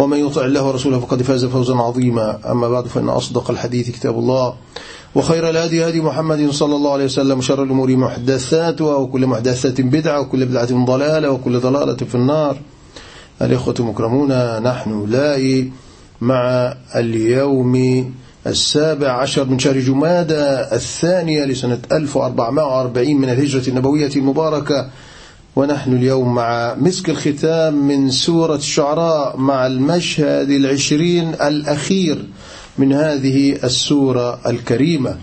ومن يطع الله ورسوله فقد فاز فوزا عظيما. أما بعد فإن أصدق الحديث كتاب الله وخير الهدي هدي محمد صلى الله عليه وسلم شر الأمور محدثاتها وكل محدثة بدعة وكل بدعة ضلالة وكل ضلالة في النار. الإخوة المكرمون نحن لاقي مع اليوم السابع عشر من شهر جمادى الثانية لسنة 1440 من الهجرة النبوية المباركة ونحن اليوم مع مسك الختام من سورة الشعراء مع المشهد العشرين الأخير من هذه السورة الكريمة.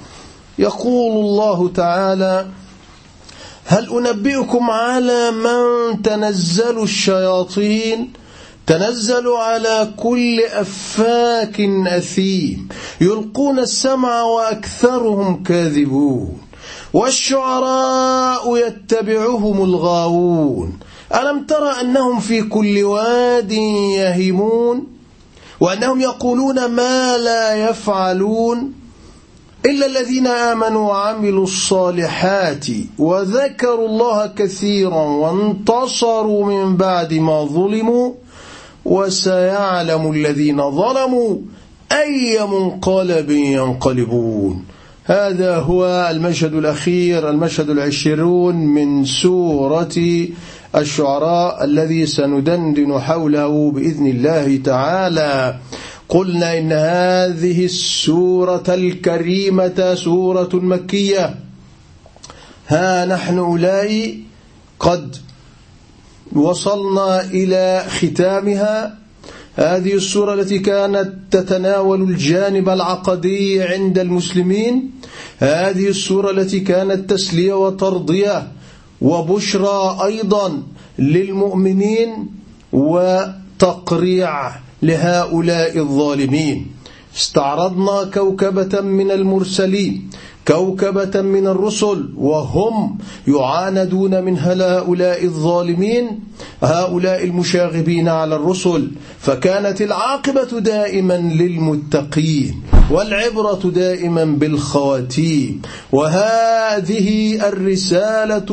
يقول الله تعالى هل أنبئكم على من تنزل الشياطين؟ تنزل على كل أفاك أثيم. يلقون السمع وأكثرهم كاذبون. والشعراء يتبعهم الغاوون. ألم تر أنهم في كل واد يهيمون وأنهم يقولون ما لا يفعلون إلا الذين آمنوا وعملوا الصالحات وذكروا الله كثيرا وانتصروا من بعد ما ظلموا. وسيعلم الذين ظلموا أي منقلب ينقلبون. هذا هو المشهد الأخير المشهد العشرون من سورة الشعراء الذي سندندن حوله بإذن الله تعالى. قلنا إن هذه السورة الكريمة سورة مكية. ها نحن أولئي قد وصلنا إلى ختامها. هذه السورة التي كانت تتناول الجانب العقدي عند المسلمين. هذه السورة التي كانت تسلية وترضية وبشرى أيضا للمؤمنين وتقريع لهؤلاء الظالمين. استعرضنا كوكبة من المرسلين. كوكبة من الرسل وهم يعاندون من هؤلاء الظالمين هؤلاء المشاغبين على الرسل. فكانت العاقبة دائما للمتقين والعبرة دائما بالخواتيم. وهذه الرسالة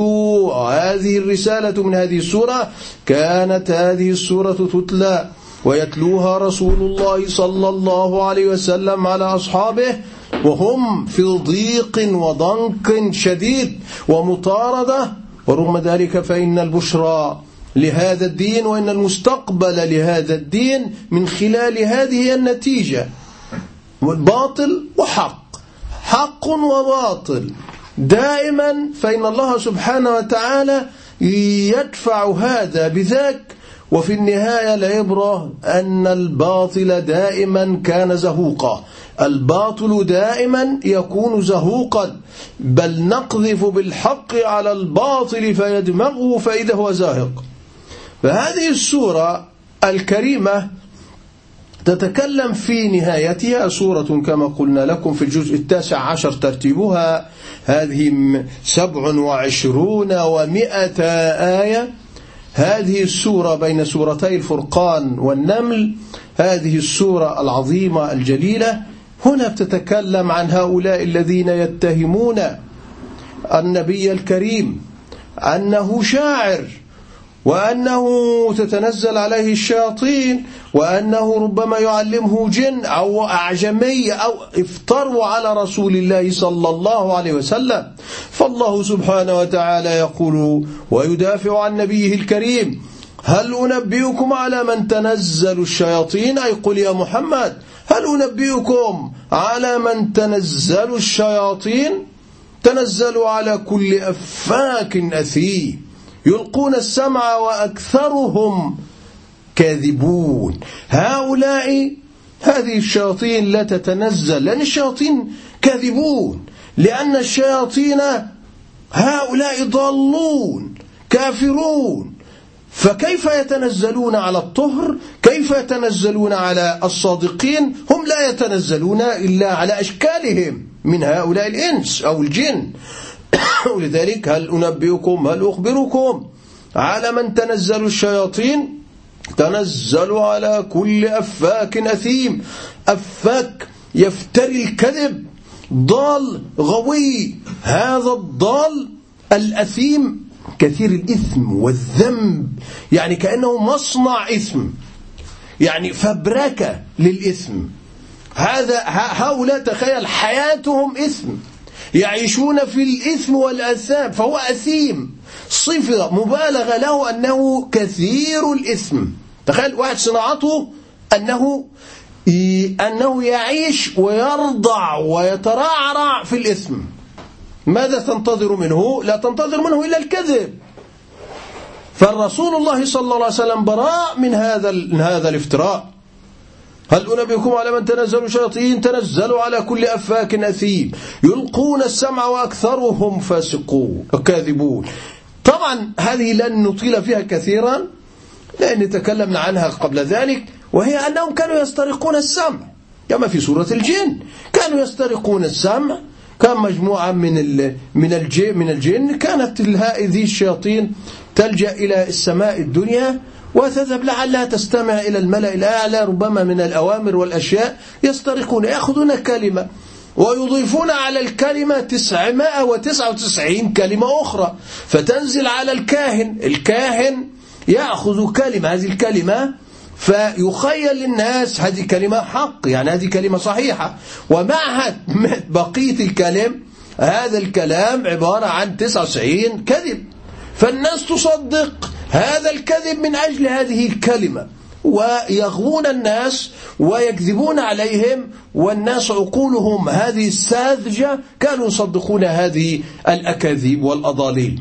هذه الرسالة من هذه السورة كانت هذه السورة تتلى ويتلوها رسول الله صلى الله عليه وسلم على أصحابه وهم في ضيق وضنك شديد ومطاردة. ورغم ذلك فإن البشرى لهذا الدين وإن المستقبل لهذا الدين من خلال هذه النتيجة. باطل وحق. حق وباطل. دائما فإن الله سبحانه وتعالى يدفع هذا بذاك وفي النهاية العبرة أن الباطل دائما كان زهوقا. الباطل دائما يكون زهوقا. بل نقذف بالحق على الباطل فيدمغه فإذا هو زاهق. فهذه السورة الكريمة تتكلم في نهايتها. سورة كما قلنا لكم في الجزء التاسع عشر ترتيبها. هذه سبع وعشرون ومائة آية. هذه السورة بين سورتي الفرقان والنمل هذه السورة العظيمة الجليلة. هنا بتتكلم عن هؤلاء الذين يتهمون النبي الكريم أنه شاعر. وأنه تتنزل عليه الشياطين وأنه ربما يعلمه جن أو أعجمي أو افتروا على رسول الله صلى الله عليه وسلم. فالله سبحانه وتعالى يقول ويدافع عن نبيه الكريم هل أنبئكم على من تنزل الشياطين؟ أي قل يا محمد هل أنبئكم على من تنزل الشياطين؟ تنزل على كل أفاك أثيم. يلقون السمع وأكثرهم كاذبون. هؤلاء هذه الشياطين لا تتنزل لأن الشياطين كاذبون لأن الشياطين هؤلاء ضالون كافرون. فكيف يتنزلون على الطهر؟ كيف يتنزلون على الصادقين؟ هم لا يتنزلون إلا على أشكالهم من هؤلاء الإنس أو الجن. ولذلك هل أنبئكم هل أخبركم على من تنزل الشياطين؟ تنزل على كل أفاك أثيم. أفاك يفتري الكذب. ضال غوي. هذا الضال الأثيم كثير الإثم والذنب. يعني كأنه مصنع إثم. يعني فبركة للإثم. هذا هؤلاء تخيل حياتهم إثم. يعيشون في الإثم والأثام فهو أثيم. صفة مبالغة له أنه كثير الإثم. تخيل واحد صناعته أنه أنه يعيش ويرضع ويترعرع في الإثم. ماذا تنتظر منه؟ لا تنتظر منه إلا الكذب. فالرسول الله صلى الله عليه وسلم براء من هذا من هذا الافتراء. هل أنبئكم على من تنزل الشياطين تنزلوا على كل أفاك أثيم يلقون السمع وأكثرهم فاسقون كاذبون طبعا هذه لن نطيل فيها كثيرا لأن تكلمنا عنها قبل ذلك وهي أنهم كانوا يسترقون السمع. كما في سورة الجن. كانوا يسترقون السمع. كان مجموعة من من الجن من الجن. كانت هذه الشياطين تلجأ إلى السماء الدنيا وتذهب لعلها تستمع إلى الملأ الأعلى ربما من الأوامر والأشياء يسترقون يأخذون كلمة ويضيفون على الكلمة 999 كلمة أخرى. فتنزل على الكاهن الكاهن يأخذ كلمة هذه الكلمة فيخيل للناس هذه كلمة حق يعني هذه كلمة صحيحة. ومعها بقية الكلم هذا الكلام عبارة عن 99 كذب. فالناس تصدق. هذا الكذب من أجل هذه الكلمة. ويغوون الناس ويكذبون عليهم والناس عقولهم هذه الساذجة كانوا يصدقون هذه الأكاذيب والأضاليل.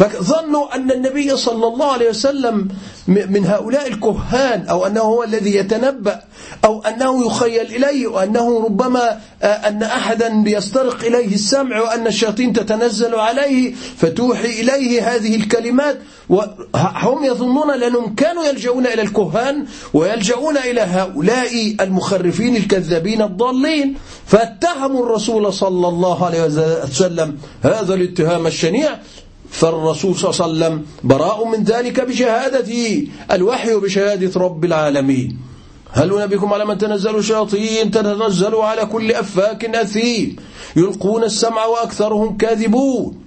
فظنوا أن النبي صلى الله عليه وسلم من هؤلاء الكهان أو أنه هو الذي يتنبأ أو أنه يخيل إليه وأنه ربما آه، أن أحدا يسترق إليه السمع وأن الشياطين تتنزل عليه فتوحي إليه هذه الكلمات وهم يظنون لأنهم كانوا يلجؤون إلى الكهان ويلجؤون إلى هؤلاء المخرفين الكذابين الضالين فاتهموا الرسول صلى الله عليه وسلم هذا الاتهام الشنيع فالرسول صلى الله عليه وسلم براء من ذلك بشهادة الوحي وبشهادة رب العالمين. هل نبيكم على من تنزل الشياطين تنزل على كل أفاك أثيم يلقون السمع وأكثرهم كاذبون.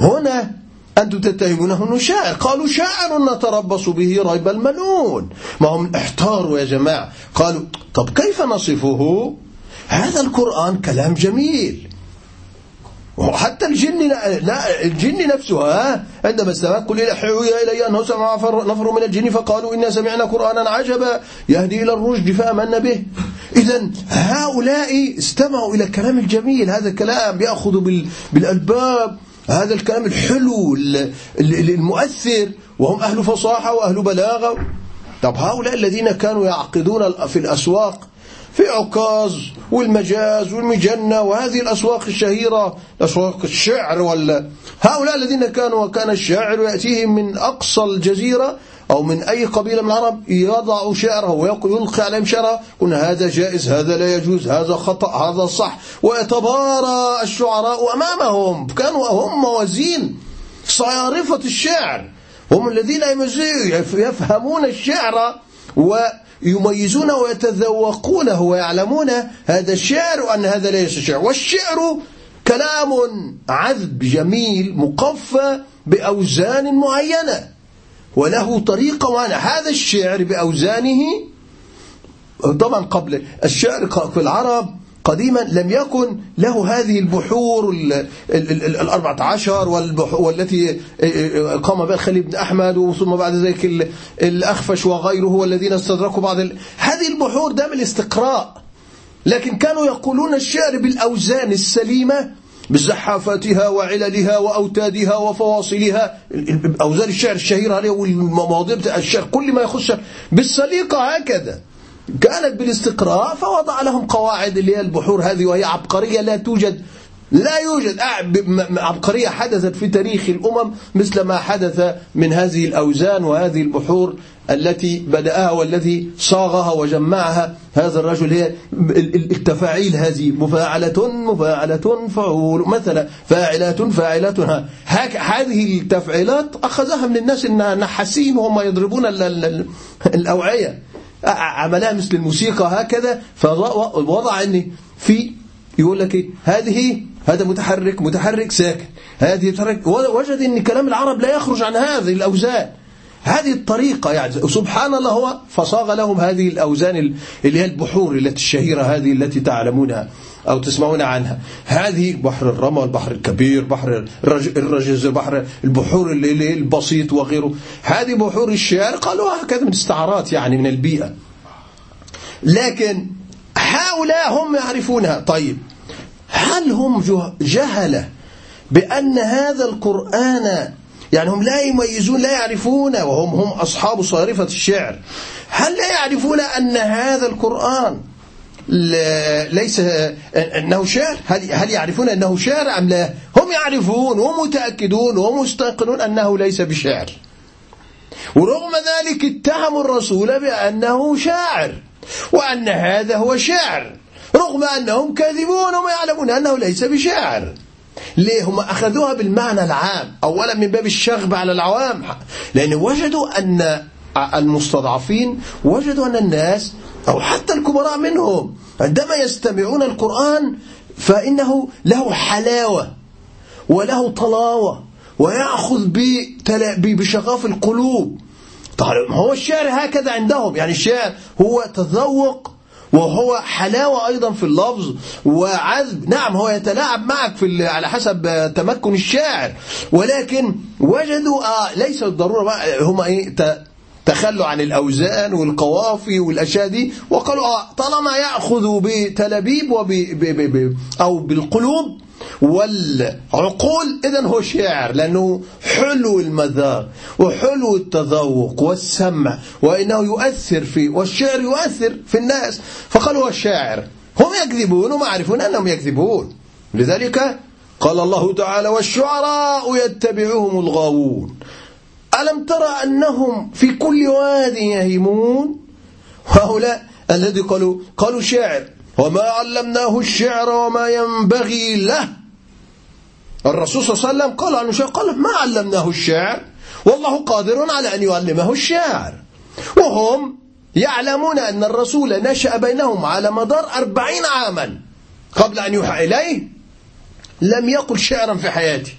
هنا أنتم تتهمونه أنه شاعر قالوا شاعر نتربص به ريب المنون. ما هم احتاروا يا جماعة قالوا طب كيف نصفه؟ هذا القرآن كلام جميل. وحتى الجن لا الجن نفسها عندما استمعت قل حوي إلي أنه سمع نفر من الجن فقالوا إنا سمعنا قرآنا عجبا يهدي إلى الرشد فآمنا به. إذا هؤلاء استمعوا إلى الكلام الجميل هذا الكلام يأخذ بالألباب هذا الكلام الحلو المؤثر وهم أهل فصاحة وأهل بلاغة. طب هؤلاء الذين كانوا يعقدون في الأسواق في عكاظ والمجاز والمجنة وهذه الأسواق الشهيرة أسواق الشعر ولا هؤلاء الذين كانوا وكان الشاعر يأتيهم من أقصى الجزيرة أو من أي قبيلة من العرب يضع شعره ويلقي عليهم شعره قلنا هذا جائز هذا لا يجوز هذا خطأ هذا صح. ويتبارى الشعراء أمامهم كانوا هم موازين صيارفة الشعر. هم الذين يفهمون الشعر و يميزونه ويتذوقونه ويعلمون هذا الشعر وأن هذا ليس شعر. والشعر كلام عذب جميل مقفى بأوزان معينة وله طريقة معينة. هذا الشعر بأوزانه طبعا قبل الشعر في العرب قديما لم يكن له هذه البحور الأربعة عشر والتي قام بها الخليل بن أحمد ثم بعد ذلك الأخفش وغيره والذين استدركوا بعض ال... هذه البحور دام الاستقراء. لكن كانوا يقولون الشعر بالأوزان السليمة بزحافاتها وعللها وأوتادها وفواصلها. أوزان الشعر الشهيرة والمواضيع الشعر كل ما يخص بالسليقة هكذا. كانت بالاستقراء فوضع لهم قواعد اللي هي البحور هذه وهي عبقرية لا توجد لا يوجد. عبقرية حدثت في تاريخ الأمم مثل ما حدث من هذه الأوزان وهذه البحور التي بدأها والذي صاغها وجمعها هذا الرجل. هي التفاعيل هذه مفاعلة مفاعلة فعول مثلا فاعلات فاعلات. هذه التفعيلات أخذها من الناس النحاسين وهم يضربون الأوعية. عملها مثل الموسيقى هكذا فوضع أني في يقول لك إيه هذه هذا متحرك متحرك ساكن هذه متحرك وجد إن كلام العرب لا يخرج عن هذه الأوزان. هذه الطريقة يعني سبحان الله هو فصاغ لهم هذه الأوزان اللي هي البحور التي الشهيرة هذه التي تعلمونها. أو تسمعون عنها. هذه بحر الرمى البحر الكبير بحر الرجز بحر البحور البسيط وغيره. هذه بحور الشعر قالوا هكذا من استعارات يعني من البيئة. لكن هؤلاء هم يعرفونها. طيب هل هم جهلة بأن هذا القرآن يعني هم لا يميزون لا يعرفون وهم هم أصحاب صارفة الشعر؟ هل لا يعرفون أن هذا القرآن ليس أنه شعر هل, هل يعرفون أنه شعر أم لا؟ هم يعرفون ومتأكدون ومستيقنون أنه ليس بشعر ورغم ذلك اتهموا الرسول بأنه شاعر وأن هذا هو شعر رغم أنهم كاذبون وما يعلمون أنه ليس بشاعر. ليه؟ هم أخذوها بالمعنى العام أولا من باب الشغب على العوام لأن وجدوا أن المستضعفين وجدوا أن الناس أو حتى الكبراء منهم. عندما يستمعون القرآن فإنه له حلاوة وله طلاوة ويأخذ بشغاف القلوب. طيب هو الشعر هكذا عندهم. يعني الشعر هو تذوق وهو حلاوة أيضا في اللفظ وعذب. نعم هو يتلاعب معك في على حسب تمكن الشاعر. ولكن وجدوا آه ليس الضرورة هم إيه تخلوا عن الأوزان والقوافي والأشياء دي وقالوا آه طالما يأخذ بتلابيب وب أو بالقلوب والعقول إذا هو شاعر لأنه حلو المذاق وحلو التذوق والسمع وإنه يؤثر في والشعر يؤثر في الناس. فقالوا هو الشاعر هم يكذبون وما يعرفون أنهم يكذبون. لذلك قال الله تعالى والشعراء يتبعهم الغاوون. ألم ترى أنهم في كل واد يهيمون؟ وهؤلاء الذي قالوا قالوا شاعر. وما علمناه الشعر وما ينبغي له. الرسول صلى الله عليه وسلم قال عنه شعر قال ما علمناه الشعر؟ والله قادر على أن يعلمه الشعر. وهم يعلمون أن الرسول نشأ بينهم على مدار أربعين عاما قبل أن يوحى إليه. لم يقل شعرا في حياته.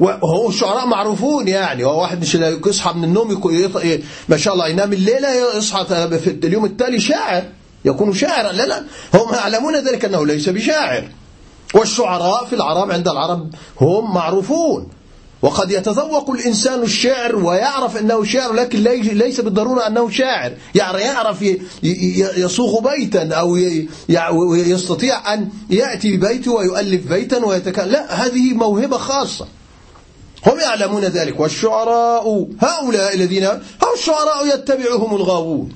وهو الشعراء معروفون يعني. هو واحد مش يصحى من النوم ما شاء الله ينام الليلة يصحى في اليوم التالي شاعر يكون شاعرا لا لا هم يعلمون ذلك أنه ليس بشاعر. والشعراء في العرب عند العرب هم معروفون. وقد يتذوق الإنسان الشعر ويعرف أنه شاعر لكن ليس بالضرورة أنه شاعر. يعني يعرف يصوغ بيتا أو يستطيع أن يأتي ببيته ويؤلف بيتا ويتكلم لا هذه موهبة خاصة. هم يعلمون ذلك. والشعراء هؤلاء الذين هم الشعراء يتبعهم الغاوون.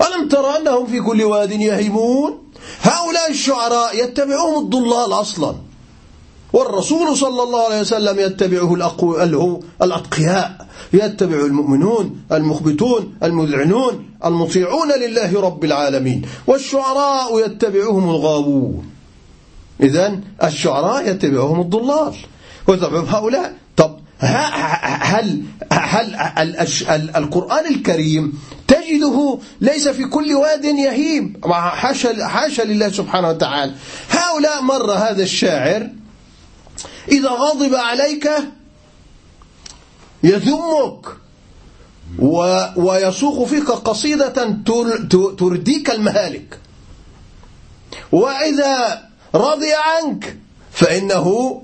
ألم ترى أنهم في كل واد يهيمون؟ هؤلاء الشعراء يتبعهم الضلال أصلا. والرسول صلى الله عليه وسلم يتبعه. الأتقياء. يتبع المؤمنون المخبتون المذعنون المطيعون لله رب العالمين. والشعراء يتبعهم الغاوون. إذن الشعراء يتبعهم الضلال. ويتبعهم هؤلاء هل هل القرآن الكريم تجده ليس في كل واد يهيم؟ حاشا حاشا لله سبحانه وتعالى. هؤلاء مر هذا الشاعر إذا غضب عليك يذمك ويصوغ فيك قصيدة ترديك المهالك. وإذا رضي عنك فإنه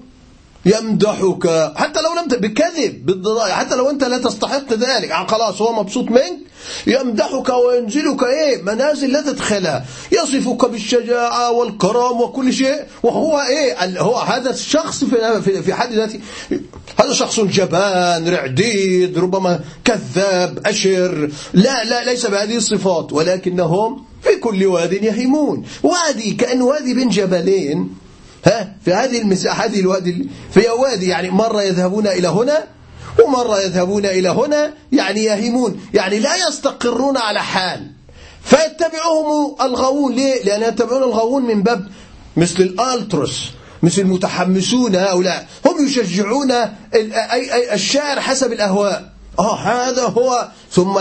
يمدحك حتى لو لم بكذب بالضراء حتى لو أنت لا تستحق ذلك. آه، خلاص هو مبسوط منك. يمدحك وينزلك إيه منازل لا تدخلها. يصفك بالشجاعة والكرم وكل شيء. وهو إيه هو هذا الشخص في في حد ذاته. هذا شخص جبان رعديد ربما كذاب أشر. لا لا ليس بهذه الصفات ولكنهم في كل واد يهيمون. وادي كأن وادي بين جبلين ها في هذه المساحة هذه الوادي في وادي يعني مرة يذهبون إلى هنا ومرة يذهبون إلى هنا يعني يهيمون يعني لا يستقرون على حال. فيتبعهم الغاوون ليه؟ لأن يتبعون الغاوون من باب مثل الألتروس مثل المتحمسون هؤلاء. هم يشجعون الشاعر حسب الأهواء. آه هذا هو. ثم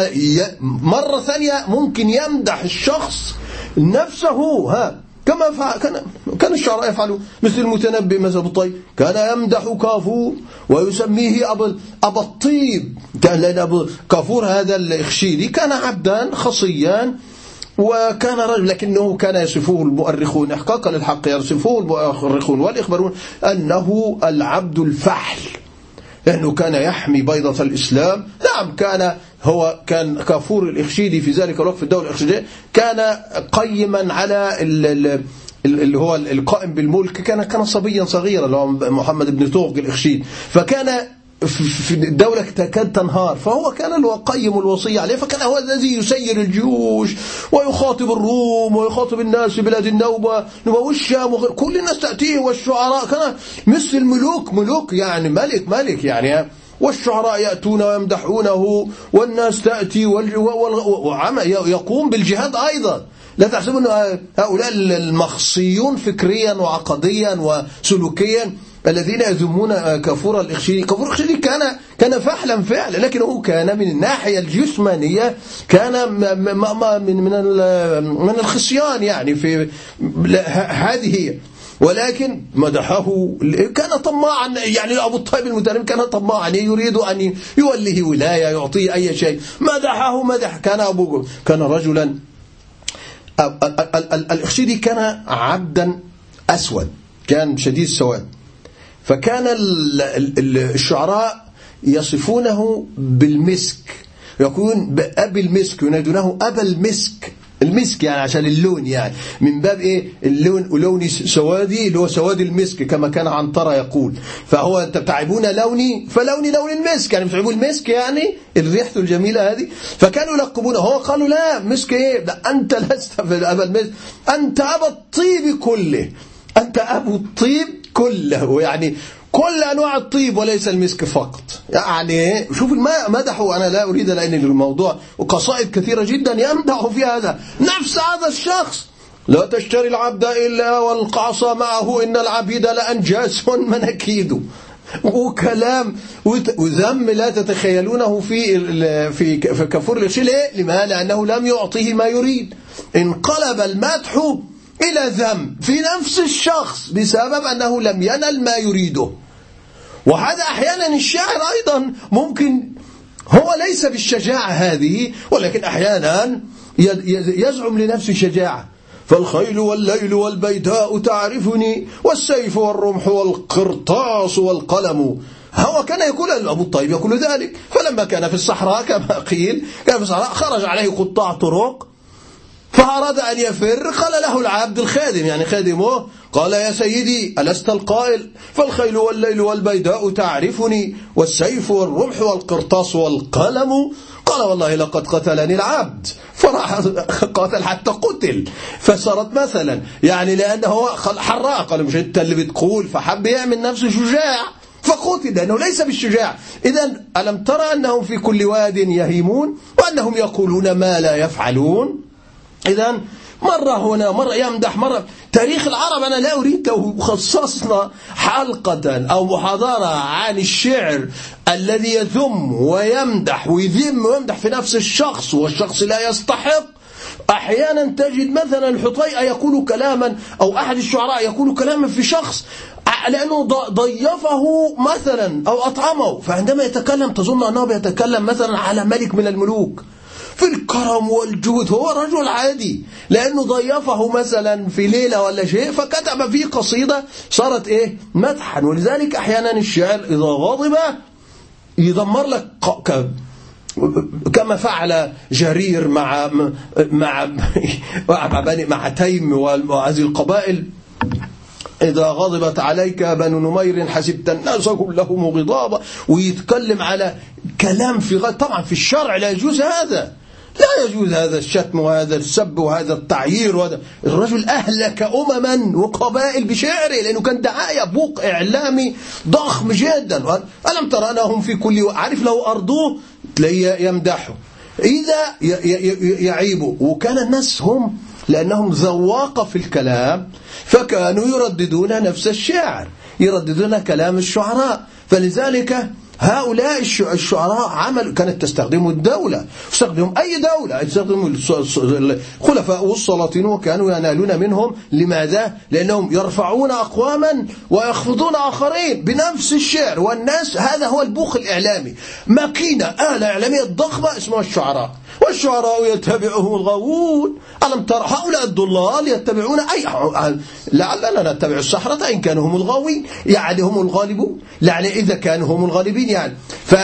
مرة ثانية ممكن يمدح الشخص نفسه ها. كما فعل كان كان الشعراء يفعلوا مثل المتنبي مثل ابو الطيب. كان يمدح كافور ويسميه ابا ابا الطيب. أبو كافور هذا الاخشيدي كان عبدا خصيا وكان رجل لكنه كان يصفه المؤرخون احقاقا للحق يصفه المؤرخون والإخبارون أنه العبد الفحل لأنه كان يحمي بيضة الإسلام. نعم كان هو كان كافور الإخشيدي في ذلك الوقت في الدولة الإخشيدية كان قيما على اللي هو القائم بالملك. كان كان صبيا صغيرا اللي هو محمد بن توغ الإخشيد فكان في الدولة تكاد تنهار. فهو كان اللي هو قيم الوصية عليه فكان هو الذي يسير الجيوش ويخاطب الروم ويخاطب الناس في بلاد النوبة. والشام كل الناس تأتيه والشعراء كان مثل الملوك ملوك يعني ملك ملك يعني. والشعراء يأتون ويمدحونه والناس تأتي ويقوم بالجهاد أيضا. لا تحسبوا أن هؤلاء المخصيون فكريا وعقديا وسلوكيا. الذين يذمون كفور الإخشيدي كفور الإخشيدي كان كان فحلا فعلا لكنه كان من الناحية الجسمانية كان من من من الخصيان يعني في هذه هي. ولكن مدحه كان طماعا يعني أبو الطيب المتنم كان طماعا يريد أن يوليه ولاية يعطيه أي شيء. مدحه مدح كان أبو كان رجلا الإخشيدي كان عبدا أسود كان شديد السواد. فكان الشعراء يصفونه بالمسك. يكون بأبي المسك ينادونه أبا المسك. المسك يعني عشان اللون يعني. من باب إيه؟ اللون لوني سوادي اللي هو سواد المسك كما كان عنترة يقول. فهو انت بتعبون لوني فلوني لون المسك. يعني بتعبون المسك يعني؟ الريحة الجميلة هذه. فكانوا يلقبونه. هو قالوا لا مسك إيه؟ لا أنت لست ابا المسك. أنت ابا الطيب كله. أنت ابو الطيب كله يعني كل أنواع الطيب وليس المسك فقط. يعني شوف مدحوا أنا لا أريد لأن الموضوع وقصائد كثيرة جدا يمدح في هذا. نفس هذا الشخص. لا تشتري العبد إلا والقعص معه إن العبيد لأنجاس منكيد وكلام وذم لا تتخيلونه في في كفور الشيء ليه؟ لأنه لم يعطيه ما يريد. انقلب المدح إلى ذم في نفس الشخص بسبب أنه لم ينل ما يريده. وهذا أحيانا الشاعر أيضا ممكن هو ليس بالشجاعة هذه ولكن أحيانا يزعم لنفسه شجاعة. فالخيل والليل والبيداء تعرفني والسيف والرمح والقرطاس والقلم. هو كان يقول أبو الطيب يقول ذلك. فلما كان في الصحراء كما قيل كان في الصحراء خرج عليه قطاع طرق. فأراد أن يفر قال له العبد الخادم يعني خادمه قال يا سيدي ألست القائل؟ فالخيل والليل والبيداء تعرفني والسيف والرمح والقرطاس والقلم. قال والله لقد قتلني العبد. فراح قاتل حتى قتل. فصارت مثلا يعني لأنه حراء قال مش أنت اللي بتقول فحب يعمل نفسه شجاع فقتل لأنه ليس بالشجاع. إذا ألم ترى أنهم في كل واد يهيمون وأنهم يقولون ما لا يفعلون؟ إذا مرة هنا مرة يمدح مرة. تاريخ العرب أنا لا أريد لو خصصنا حلقة أو محاضرة عن الشعر الذي يذم ويمدح ويذم ويمدح في نفس الشخص والشخص لا يستحق. أحيانا تجد مثلا الحطيئة يقول كلاما أو أحد الشعراء يقول كلاما في شخص لأنه ضيفه مثلا أو أطعمه. فعندما يتكلم تظن أنه يتكلم مثلا على ملك من الملوك. في الكرم والجود هو رجل عادي. لأنه ضيفه مثلا في ليلة ولا شيء فكتب فيه قصيدة صارت إيه؟ مدحا. ولذلك أحيانا الشعر إذا غضب يدمر لك كما فعل جرير مع مع مع, مع تيم وهذه القبائل. إذا غضبت عليك بنو نمير حسبت الناس كلهم غضابا. ويتكلم على كلام في غد طبعا في الشرع لا يجوز هذا. لا يجوز هذا الشتم وهذا السب وهذا التعيير وهذا. الرجل أهلك أمما وقبائل بشعره لأنه كان دعاية بوق إعلامي ضخم جدا. ألم ترى أنهم في كل عارف لو أرضوه تلاقيه يمدحه. إذا يعيبه وكان الناس هم لأنهم ذواقة في الكلام فكانوا يرددون نفس الشعر يرددون كلام الشعراء. فلذلك هؤلاء الشعراء عمل كانت تستخدم الدولة. تستخدم أي دولة. تستخدم الخلفاء والسلاطين وكانوا ينالون منهم. لماذا؟ لأنهم يرفعون أقواما ويخفضون آخرين بنفس الشعر. والناس هذا هو البوخ الإعلامي. ماكينة آلة إعلامية ضخمة اسمها الشعراء. والشعراء يتبعهم الغاوون. ألم ترى هؤلاء الضلال يتبعون أي لعلنا نتبع السحرة إن كانوا هم الغاوين. يعني هم الغالبون. يعني إذا كانوا هم الغالبين يعني. ف...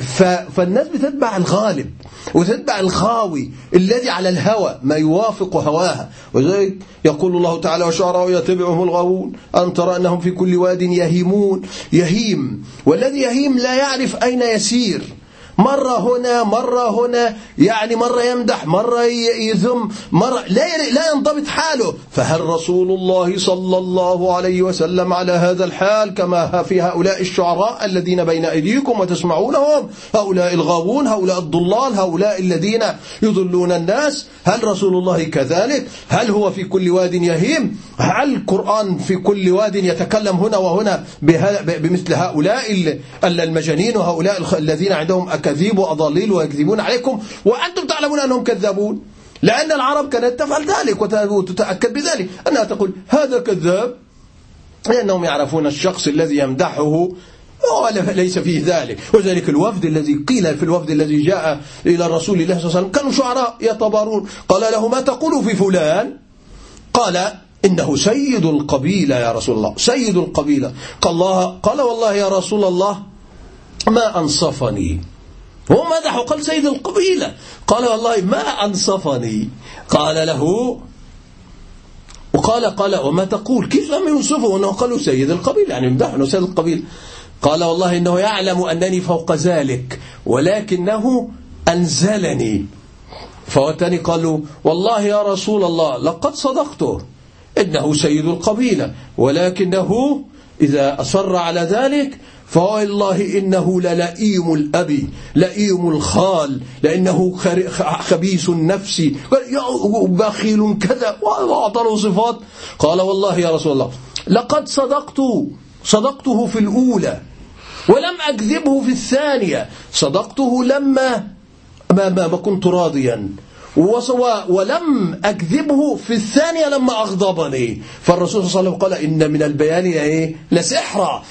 ف... فالناس بتتبع الغالب وتتبع الخاوي الذي على الهوى ما يوافق هواها وذلك يقول الله تعالى وشعراء يتبعهم الغاوون. أن ترى أنهم في كل واد يهيمون. يهيم. والذي يهيم لا يعرف أين يسير. مرة هنا مرة هنا يعني مرة يمدح مرة يذم مرة لا لا ينضبط حاله. فهل رسول الله صلى الله عليه وسلم على هذا الحال كما في هؤلاء الشعراء الذين بين أيديكم وتسمعونهم؟ هؤلاء الغاوون هؤلاء الضلال هؤلاء الذين يضلون الناس. هل رسول الله كذلك؟ هل هو في كل واد يهيم؟ هل القرآن في كل واد يتكلم هنا وهنا بمثل هؤلاء المجانين وهؤلاء الذين عندهم أكاذيب وأضاليل ويكذبون عليكم وأنتم تعلمون أنهم كذابون. لأن العرب كانت تفعل ذلك وتتأكد بذلك. أنها تقول هذا كذاب. لأنهم يعرفون الشخص الذي يمدحه ليس فيه ذلك. وذلك الوفد الذي قيل في الوفد الذي جاء إلى الرسول الله صلى الله عليه وسلم. كانوا شعراء يتبارون. قال له ما تقول في فلان؟ قال إنه سيد القبيلة يا رسول الله. سيد القبيلة. قال, الله قال والله يا رسول الله ما أنصفني. هو مدحه قال سيد القبيلة. قال والله ما أنصفني. قال له وقال قال وما تقول؟ كيف لم ينصفه؟ أنه قالوا سيد القبيلة. يعني مدحه أنه سيد القبيلة. قال والله إنه يعلم أنني فوق ذلك ولكنه أنزلني. فوتني قالوا والله يا رسول الله لقد صدقته إنه سيد القبيلة. ولكنه إذا أصر على ذلك فوالله إنه للئيم الأب لئيم الخال لأنه خبيث النفس. بخيل كذا. وأعطى صفات. قال والله يا رسول الله لقد صدقت صدقته في الأولى ولم أكذبه في الثانية. صدقته لما ما, ما كنت راضيا. ولم أكذبه في الثانية لما أغضبني. فالرسول صلى الله عليه وسلم قال إن من البيان إيه لسحرة.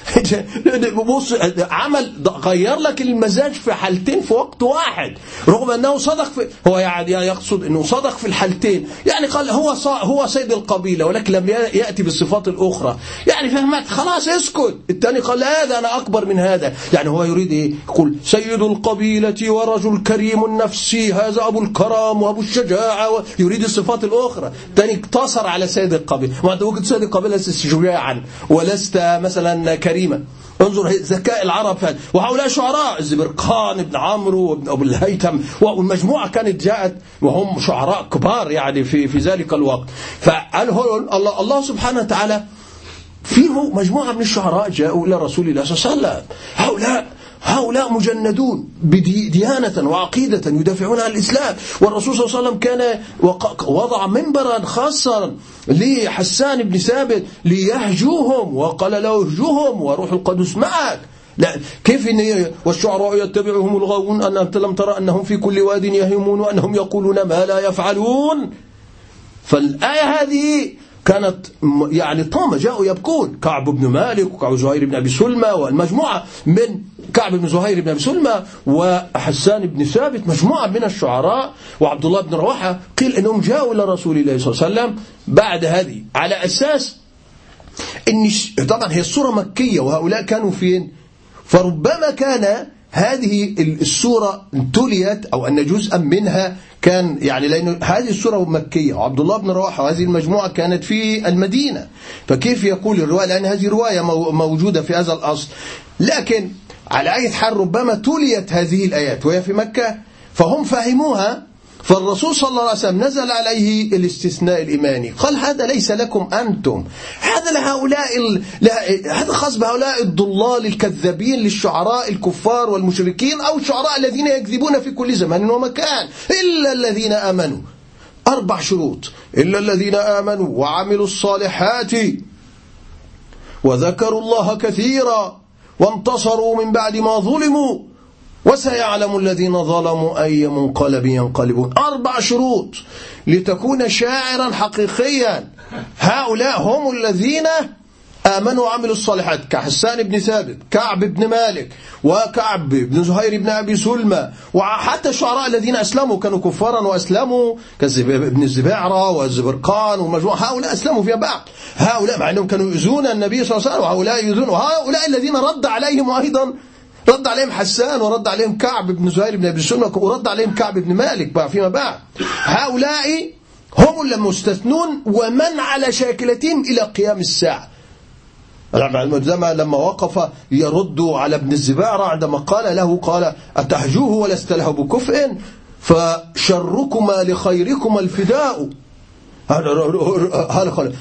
بص عمل غير لك المزاج في حالتين في وقت واحد. رغم أنه صدق في هو يعني يقصد أنه صدق في الحالتين. يعني قال هو هو سيد القبيلة ولكن لم يأتي بالصفات الأخرى. يعني فهمت؟ خلاص اسكت. الثاني قال هذا أنا أكبر من هذا. يعني هو يريد إيه؟ يقول سيد القبيلة ورجل كريم النفس هذا أبو الكرام أبو الشجاعة يريد الصفات الأخرى. ثاني اقتصر على سيد القبيلة وأنت وجد سيد القبيلة لست شجاعا ولست مثلا كريما. انظر ذكاء العرب فهد. وهؤلاء شعراء. الزبرقان ابن عمرو وابن أبو الهيثم. والمجموعة كانت جاءت وهم شعراء كبار يعني في في ذلك الوقت. فقال الله, الله سبحانه وتعالى فيه مجموعة من الشعراء جاءوا إلى رسول الله صلى الله عليه وسلم. هؤلاء هؤلاء مجندون ديانة وعقيدة يدافعون عن الإسلام. والرسول صلى الله عليه وسلم كان وضع منبرا خاصا لحسان بن ثابت ليهجوهم وقال له اهجوهم وروح القدس معك. لا كيف إن والشعراء يتبعهم الغاوون أن أنت لم ترى أنهم في كل واد يهيمون وأنهم يقولون ما لا يفعلون؟ فالآية هذه كانت يعني طامة جاءوا يبكون. كعب بن مالك وكعب زهير بن أبي سلمى والمجموعة من كعب بن زهير بن أبي سلمى وحسان بن ثابت مجموعة من الشعراء وعبد الله بن رواحة قيل أنهم جاءوا إلى رسول الله صلى الله عليه وسلم بعد هذه. على أساس إن طبعا هي الصورة مكية وهؤلاء كانوا فين؟ فربما كان هذه السورة تليت أو أن جزءا منها كان يعني لأن هذه السورة مكية وعبد الله بن رواحة وهذه المجموعة كانت في المدينة. فكيف يقول الرواية؟ لأن هذه رواية موجودة في هذا الأصل. لكن على أي حال ربما تليت هذه الآيات وهي في مكة فهم فهموها فالرسول صلى الله عليه وسلم نزل عليه الاستثناء الإيماني. قال هذا ليس لكم أنتم. هذا لهؤلاء ال... هذا خاص بهؤلاء الضلال الكذابين للشعراء الكفار والمشركين أو الشعراء الذين يكذبون في كل زمان ومكان. إلا الذين آمنوا. أربع شروط. إلا الذين آمنوا وعملوا الصالحات وذكروا الله كثيرا. وانتصروا من بعد ما ظلموا وسيعلم الذين ظلموا أي منقلب ينقلبون. أربع شروط لتكون شاعرا حقيقيا. هؤلاء هم الذين آمنوا وعملوا الصالحات. كحسان بن ثابت كعب بن مالك وكعب بن زهير بن أبي سلمى وحتى الشعراء الذين أسلموا كانوا كفارا وأسلموا كابن الزباعرة والزبرقان ومجموعة هؤلاء أسلموا فيما بعد هؤلاء مع أنهم كانوا يؤذون النبي صلى الله عليه وسلم وهؤلاء يؤذون. وهؤلاء الذين رد عليهم أيضا رد عليهم حسان ورد عليهم كعب بن زهير بن أبي سلمى ورد عليهم كعب بن مالك فيما بعد. هؤلاء هم المستثنون ومن على شاكلتهم إلى قيام الساعة. لما وقف يرد على ابن الزبارة عندما قال له قال أتهجوه ولست له بكفء؟ فشركما لخيركما الفداء.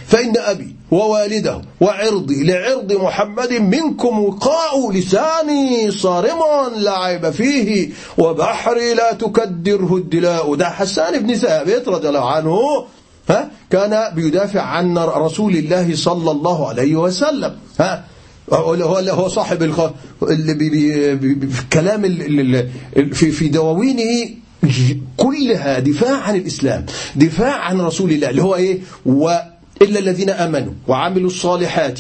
فإن أبي ووالده وعرضي لعرض محمد منكم وقاء لساني صارم لا عيب فيه وبحري لا تكدره الدلاء. ده حسان بن ثابت رضي الله عنه ها؟ كان بيدافع عن رسول الله صلى الله عليه وسلم. ها؟ هو هو صاحب اللي بي بي في كلام في في دواوينه كلها دفاع عن الإسلام دفاع عن رسول الله اللي هو إيه؟ و إلا الذين آمنوا وعملوا الصالحات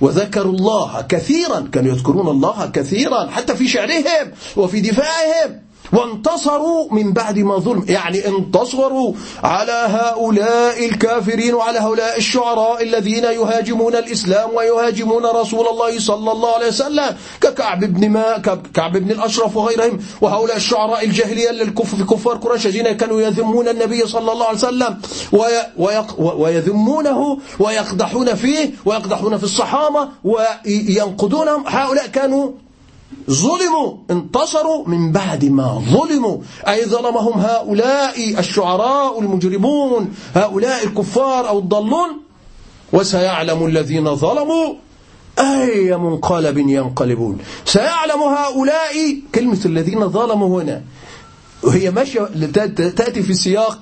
وذكروا الله كثيرا كانوا يذكرون الله كثيرا حتى في شعرهم وفي دفاعهم. وانتصروا من بعد ما ظلم. يعني انتصروا على هؤلاء الكافرين وعلى هؤلاء الشعراء الذين يهاجمون الإسلام ويهاجمون رسول الله صلى الله عليه وسلم ككعب بن ما كعب بن الأشرف وغيرهم وهؤلاء الشعراء الجاهلية الكفار قريش الذين كانوا يذمون النبي صلى الله عليه وسلم ويذمونه ويقدحون فيه ويقدحون في الصحابة وينقدونهم هؤلاء كانوا ظلموا انتصروا من بعد ما ظلموا. أي ظلمهم هؤلاء الشعراء المجرمون هؤلاء الكفار أو الضالون؟ وسيعلم الذين ظلموا أي منقلب ينقلبون. سيعلم هؤلاء كلمة الذين ظلموا هنا وهي ماشية تأتي في سياق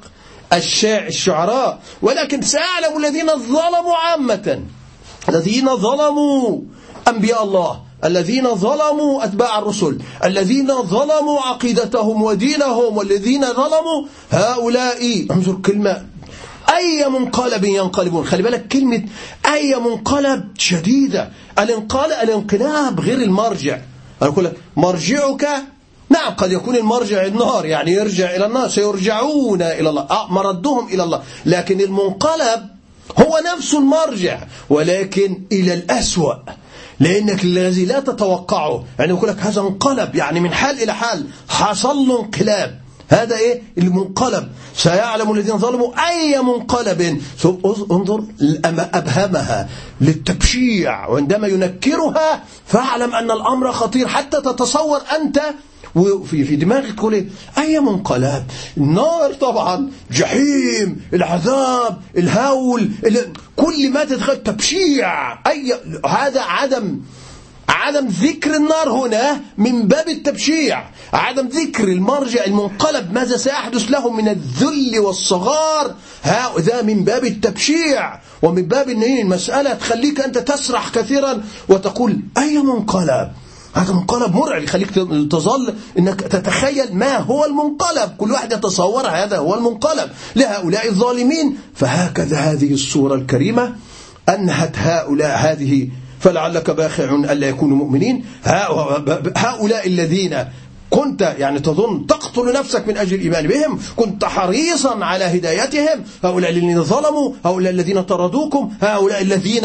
الشعراء. ولكن سيعلم الذين ظلموا عامة. الذين ظلموا أنبياء الله. الذين ظلموا أتباع الرسل الذين ظلموا عقيدتهم ودينهم والذين ظلموا هؤلاء. انظر كلمة. أي منقلب ينقلبون؟ خلي بالك كلمة أي منقلب شديدة. الانقلاب الانقلاب غير المرجع. أنا أقول لك مرجعك نعم قد يكون المرجع النار يعني يرجع إلى النار سيرجعون إلى الله. آه مردهم إلى الله. لكن المنقلب هو نفس المرجع ولكن إلى الأسوأ. لأنك الذي لا تتوقعه يعني يقول لك هذا انقلب يعني من حال إلى حال. حصل له انقلاب. هذا إيه؟ المنقلب. سيعلم الذين ظلموا أي منقلب. انظر ابهمها للتبشيع. وعندما ينكرها فاعلم أن الأمر خطير حتى تتصور أنت وفي في دماغك تقول أي منقلب؟ النار طبعا جحيم العذاب الهول كل ما تدخل تبشيع. اي هذا عدم عدم ذكر النار هنا من باب التبشيع. عدم ذكر المرجع المنقلب ماذا سيحدث له من الذل والصغار؟ هذا من باب التبشيع. ومن باب إن المسألة تخليك أنت تسرح كثيرا وتقول أي منقلب؟ هذا منقلب مرعب يخليك تظل إنك تتخيل ما هو المنقلب. كل واحد يتصور هذا هو المنقلب. لهؤلاء الظالمين. فهكذا هذه الصورة الكريمة أنهت هؤلاء هذه فلعلك باخع ألا يكونوا مؤمنين. هؤلاء الذين كنت يعني تظن تقتل نفسك من أجل الإيمان بهم كنت حريصا على هدايتهم. هؤلاء الذين ظلموا هؤلاء الذين طردوكم هؤلاء الذين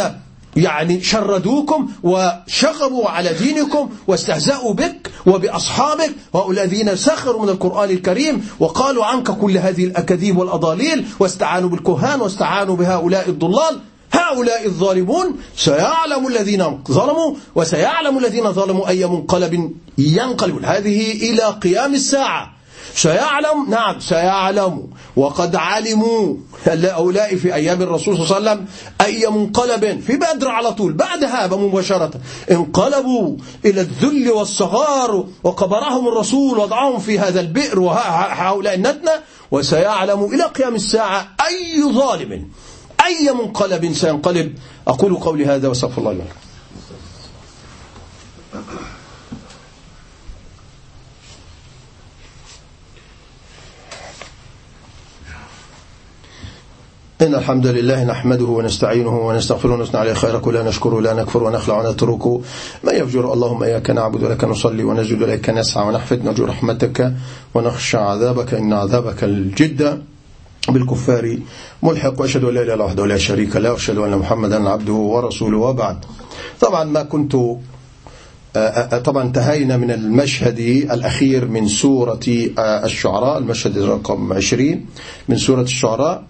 يعني شردوكم وشغبوا على دينكم واستهزأوا بك وبأصحابك. وهؤلاء الذين سخروا من القرآن الكريم وقالوا عنك كل هذه الأكاذيب والأضاليل واستعانوا بالكهان واستعانوا بهؤلاء الضلال. هؤلاء الظالمون سيعلم الذين ظلموا وسيعلم الذين ظلموا أي منقلب ينقلبون هذه إلى قيام الساعة. سيعلم؟ نعم سيعلم. وقد علموا هؤلاء في أيام الرسول صلى الله عليه وسلم أي منقلب في بدر على طول بعدها مباشرة انقلبوا إلى الذل والصغار وقبرهم الرسول وضعهم في هذا البئر وهؤلاء النتنة وسيعلم إلى قيام الساعة أي ظالم أي منقلب سينقلب. أقول قولي هذا وصف الله لكم إن الحمد لله نحمده ونستعينه ونستغفره ونثنى عليه خير كله نشكره لا نكفر ونخلع ونتركه. ما يفجر اللهم إياك نعبد ولك نصلي ونسجد إليك نسعى ونحفد نرجو رحمتك ونخشى عذابك إن عذابك الجد بالكفار ملحق وأشهد أن لا إله إلا وحده لا شريك له وأشهد أن محمدا عبده ورسوله وبعد. طبعا ما كنت طبعا انتهينا من المشهد الأخير من سورة الشعراء المشهد رقم 20 من سورة الشعراء.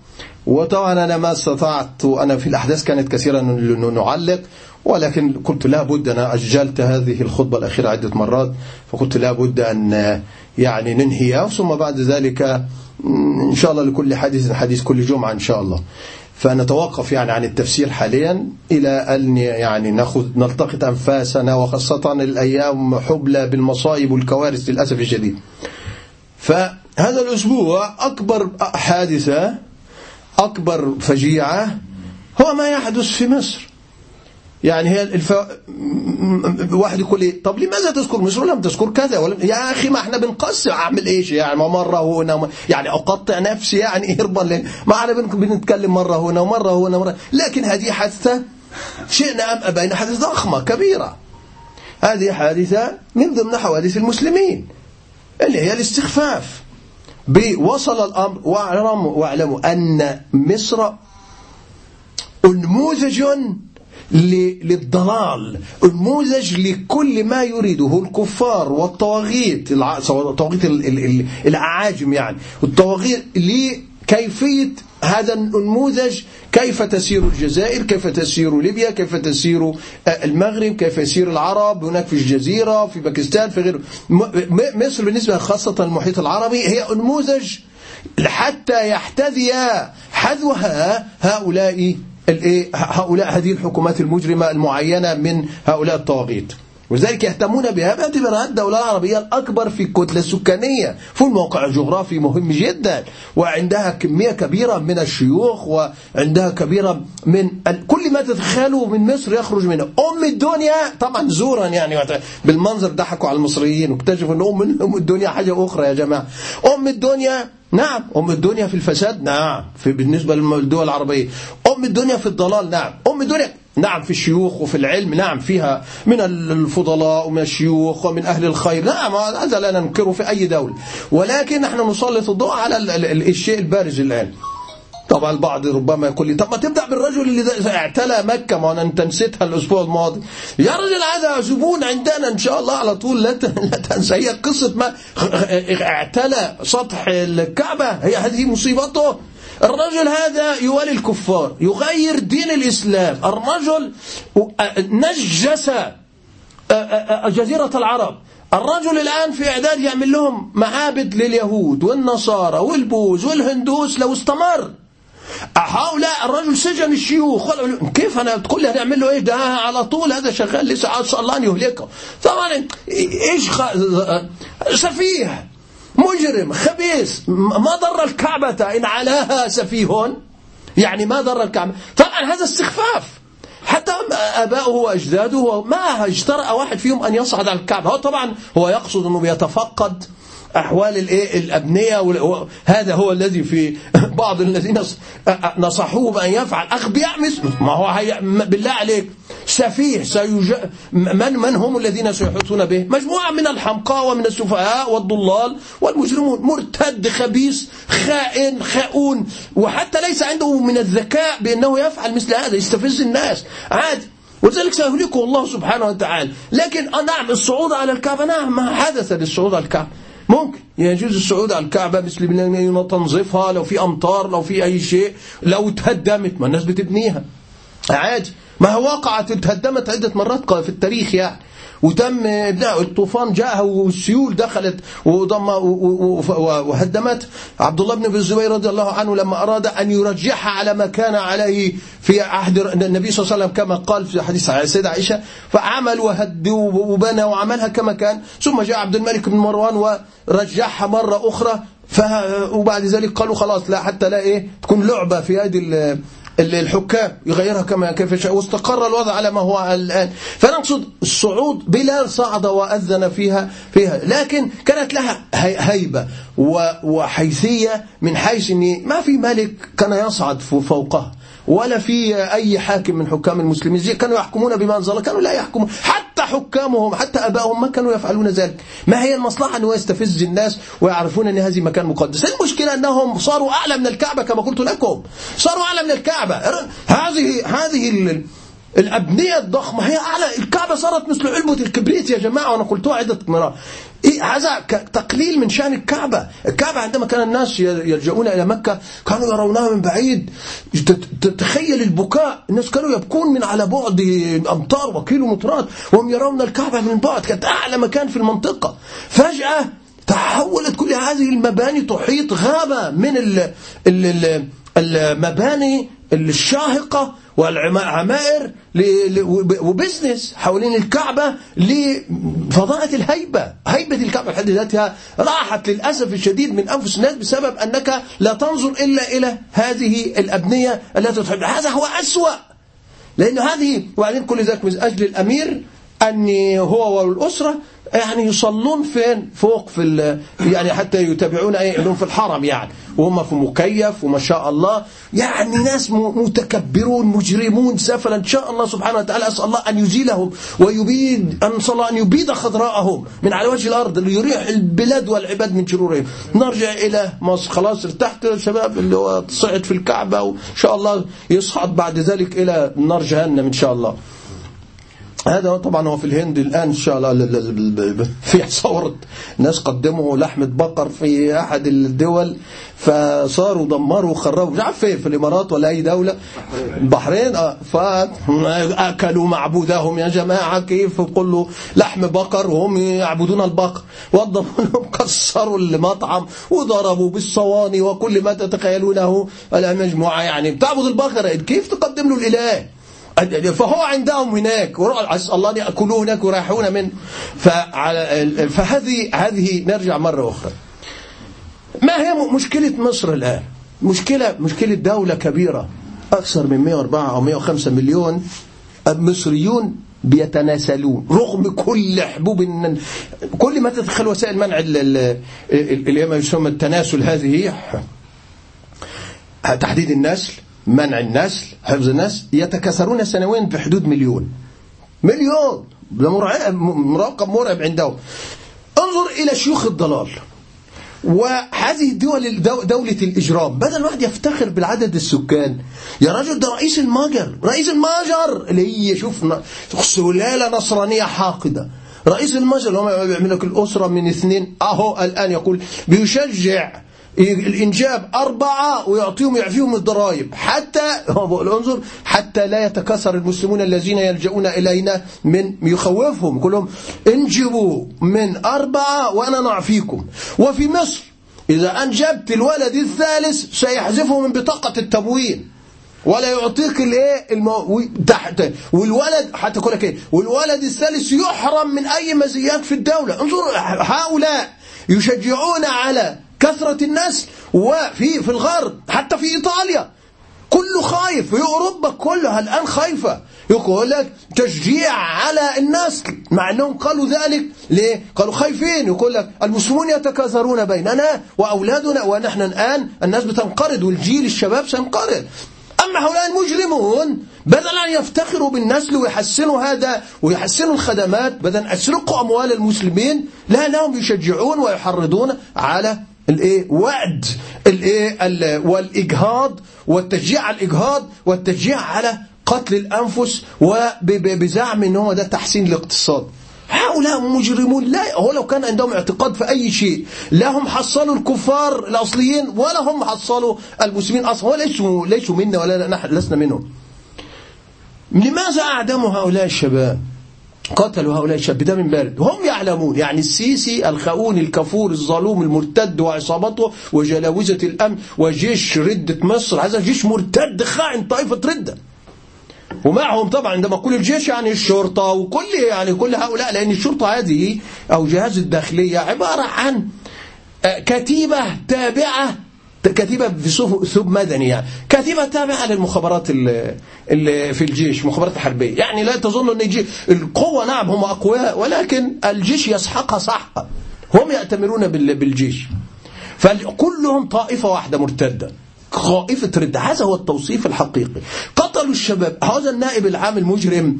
وطبعا أنا ما استطعت أنا في الأحداث كانت كثيرا نعلق ولكن قلت لا بد أنا أجلت هذه الخطبة الأخيرة عدة مرات فقلت لا بد أن يعني ننهيها ثم بعد ذلك إن شاء الله لكل حديث حديث كل جمعة إن شاء الله. فنتوقف يعني عن التفسير حاليا إلى أن يعني نأخذ نلتقط أنفاسنا وخاصة الأيام حبلى بالمصائب والكوارث للأسف الشديد. فهذا الأسبوع أكبر حادثة أكبر فجيعة هو ما يحدث في مصر. يعني هي الف... واحد يقول لي طب لماذا تذكر مصر؟ ولم تذكر كذا ولم... يا أخي ما إحنا بنقسم أعمل إيش يعني؟ مرة هنا يعني أقطع نفسي يعني هربا لين ما إحنا بنتكلم مرة هنا ومرة هنا مرة لكن هذه حادثة شئنا أم أبينا حادثة ضخمة كبيرة. هذه حادثة من ضمن حوادث المسلمين اللي هي الاستخفاف. وصل الأمر واعلموا, واعلموا أن مصر أنموذج للضلال نموذج لكل ما يريده الكفار والطواغيت الطواغيت الأعاجم يعني والطواغيت لكيفية هذا النموذج كيف تسير الجزائر كيف تسير ليبيا كيف تسير المغرب كيف يسير العرب هناك في الجزيرة في باكستان في غيره. مصر بالنسبة خاصة المحيط العربي هي نموذج حتى يحتذي حذوها هؤلاء هؤلاء هذه الحكومات المجرمة المعينة من هؤلاء الطواغيت. ولذلك يهتمون بها باعتبارها الدولة العربية الأكبر في الكتلة السكانية في الموقع الجغرافي مهم جدا وعندها كمية كبيرة من الشيوخ وعندها كبيرة من كل ما تتخيلوا من مصر يخرج منها أم الدنيا طبعا زورا يعني بالمنظر ضحكوا على المصريين واكتشفوا أن أم الدنيا حاجة أخرى يا جماعة. أم الدنيا نعم أم الدنيا في الفساد نعم في بالنسبة للدول العربية. أم الدنيا في الضلال نعم. أم الدنيا نعم في الشيوخ وفي العلم نعم فيها من الفضلاء ومن الشيوخ ومن أهل الخير. نعم هذا لا ننكره في أي دولة. ولكن نحن نسلط الضوء على الشيء البارز الآن. طبعا البعض ربما يقول لي طب ما تبدأ بالرجل اللي اعتلى مكة ما أنت نسيتها الأسبوع الماضي. يا رجل هذا زبون عندنا إن شاء الله على طول. لا تنسى هي قصة ما اعتلى سطح الكعبة. هي هذه مصيبته. الرجل هذا يوالي الكفار يغير دين الإسلام. الرجل نجس جزيرة العرب. الرجل الآن في إعداد يعمل لهم معابد لليهود والنصارى والبوز والهندوس لو استمر. هؤلاء الرجل سجن الشيوخ. كيف أنا تقول لي هنعمل له إيه؟ ده على طول هذا شغال لسه اسال الله ان يهلكه طبعا إيش خ... سفيه. مجرم خبيث. ما ضر الكعبة. إن علاها سفيه يعني ما ضر الكعبة. طبعا هذا استخفاف. حتى أباؤه وأجداده ما اجترأ واحد فيهم أن يصعد على الكعبة. هو طبعا هو يقصد أنه بيتفقد أحوال الأبنية هذا هو الذي في بعض الذين نصحوه بأن يفعل. أغبياء مثله ما هو بالله عليك. سفيه سيج... من من هم الذين سيحيطون به؟ مجموعة من الحمقى ومن السفهاء والضلال والمجرمون. مرتد خبيث خائن خاؤون وحتى ليس عنده من الذكاء بأنه يفعل مثل هذا يستفز الناس. عادي ولذلك سيهلكه الله سبحانه وتعالى. لكن نعم الصعود على الكعبة نعم ما حدث للصعود على الكعبة. ممكن يجوز الصعود على الكعبة مثل تنظيفها لو في أمطار لو في أي شيء لو تهدمت ما الناس بتبنيها. عادي ما وقعت تهدمت عدة مرات في التاريخ يعني وتم الطوفان جاءها والسيول دخلت وضم وهدمت. عبد الله بن الزبير رضي الله عنه لما أراد أن يرجعها على ما كان عليه في عهد النبي صلى الله عليه وسلم كما قال في حديث السيدة عائشة فعمل وهد وبنى وعملها كما كان. ثم جاء عبد الملك بن مروان ورجعها مرة أخرى وبعد ذلك قالوا خلاص لا حتى لا إيه تكون لعبة في هذه الحكام يغيرها كما كيف يشاء واستقر الوضع على ما هو الآن. فنقصد الصعود بلال صعد وأذن فيها فيها. لكن كانت لها هيبة وحيثية من حيث أن ما في ملك كان يصعد فوقها. ولا في أي حاكم من حكام المسلمين. زي كانوا يحكمون بما أنزل كانوا لا يحكمون. حتى حكامهم حتى أبائهم ما كانوا يفعلون ذلك. ما هي المصلحة؟ أنه يستفز الناس ويعرفون أن هذه مكان مقدس. المشكلة أنهم صاروا أعلى من الكعبة كما قلت لكم. صاروا أعلى من الكعبة. هذه هذه الأبنية الضخمة هي أعلى. الكعبة صارت مثل علبة الكبريت يا جماعة. وأنا قلتها عدة مرات. إيه هذا تقليل من شأن الكعبة. الكعبة عندما كان الناس يلجؤون إلى مكة كانوا يرونها من بعيد. تخيل البكاء. الناس كانوا يبكون من على بعد أمتار وكيلومترات وهم يرون الكعبة من بعد كانت أعلى مكان في المنطقة. فجأة تحولت كل هذه المباني تحيط غابة من المباني الشاهقة والعمائر وبزنس حوالين الكعبة لفضاءة الهيبة. هيبة الكعبة بحد ذاتها راحت للأسف الشديد من أنفس الناس بسبب أنك لا تنظر إلا إلى هذه الأبنية التي تحب. هذا هو أسوأ. لأن هذه وبعدين كل ذلك من أجل الأمير أن هو والأسرة يعني يصلون فين؟ فوق في يعني حتى يتابعون انهم في الحرم يعني. وهم في مكيف وما شاء الله. يعني ناس متكبرون مجرمون سفلا. إن شاء الله سبحانه وتعالى أسأل الله أن يزيلهم ويبيد أن صلى أن يبيد خضراءهم من على وجه الأرض ليريح البلاد والعباد من شرورهم. نرجع إلى مصر. خلاص ارتحت يا شباب اللي هو صعد في الكعبة وإن شاء الله يصعد بعد ذلك إلى نار جهنم إن شاء الله. هذا طبعا هو في الهند الآن إن شاء الله في صورة ناس قدموا لحمة بقر في أحد الدول فصاروا دمروا وخربوا. مش عارف فين في الإمارات ولا أي دولة. البحرين آه فأكلوا معبودهم. يا جماعة كيف كله لحم بقر وهم يعبدون البقر؟ وضموا لهم كسروا المطعم وضربوا بالصواني وكل ما تتخيلونه. المجموعة يعني بتعبد البقرة كيف تقدم له الإله؟ فهو عندهم هناك أسأل الله أن يأكلوه هناك ويريحون منه. فهذه هذه نرجع مرة أخرى. ما هي مشكلة مصر الآن؟ مشكلة مشكلة دولة كبيرة أكثر من 104 أو 105 مليون مصريون بيتناسلون رغم كل حبوب كل ما تدخل وسائل منع اللي ما يسمى التناسل هذه تحديد النسل. منع النسل حفظ النسل يتكاثرون سنويا بحدود مليون. مليون! رقم مرعب عندهم. انظر إلى شيوخ الضلال. وهذه الدول دولة الإجرام بدل الواحد يفتخر بالعدد السكان. يا رجل ده رئيس المجر. رئيس المجر! اللي هي شوف سلالة نصرانية حاقدة. رئيس المجر اللي هو بيعمل لك الأسرة من اثنين. أهو الآن يقول بيشجع الإنجاب أربعة ويعطيهم يعفيهم الضرائب. حتى انظر حتى لا يتكسر المسلمون الذين يلجؤون إلينا من يخوفهم. كلهم انجبوا من أربعة وأنا نعفيكم وفي مصر إذا أنجبت الولد الثالث سيحذفه من بطاقة التموين ولا يعطيك الإيه؟ المو... تحت والولد حتى أقول لك إيه؟ والولد الثالث يحرم من أي مزيات في الدولة. انظر هؤلاء يشجعون على كثرة الناس وفي في الغرب حتى في إيطاليا. كله خايف. في أوروبا كلها الآن خايفة. يقول لك تشجيع على الناس. مع أنهم قالوا ذلك ليه؟ قالوا خايفين. يقول لك المسلمون يتكاثرون بيننا وأولادنا ونحن الآن الناس بتنقرض والجيل الشباب سينقرض. أما هؤلاء المجرمون بدل أن يفتخروا بالنسل ويحسنوا هذا ويحسنوا الخدمات بدل أن أموال المسلمين لا لهم يشجعون ويحرضون على الايه؟ وعد. الايه؟ والإجهاض والتشجيع على الإجهاض والتشجيع على قتل الأنفس وبزعم إن هو ده تحسين الاقتصاد. هؤلاء مجرمون. لا هو لو كان عندهم اعتقاد في أي شيء لا هم حصلوا الكفار الأصليين ولا هم حصلوا المسلمين أصلا. ليسوا, ليسوا منا ولا نحن لسنا منهم. لماذا أعدموا هؤلاء الشباب؟ قتلوا هؤلاء الشباب بدم بارد هم يعلمون يعني السيسي الخؤون الكفور الظلوم المرتد وعصابته وجلاوزة الأمن وجيش ردة مصر. هذا جيش مرتد خائن طائفة ردة. ومعهم طبعا عندما أقول الجيش يعني الشرطة وكل يعني كل هؤلاء لأن الشرطة هذه أو جهاز الداخلية عبارة عن كتيبة تابعة كتيبة في ثوب مدني يعني. كتيبة تابعة للمخابرات اللي في الجيش مخابرات الحربية. يعني لا تظن أن الجيش القوة نعم هم أقوياء ولكن الجيش يسحقها سحقا. هم يأتمرون بالجيش. فكلهم طائفة واحدة مرتدة. خائفة ردة هذا هو التوصيف الحقيقي. قتلوا الشباب. هذا النائب العام المجرم.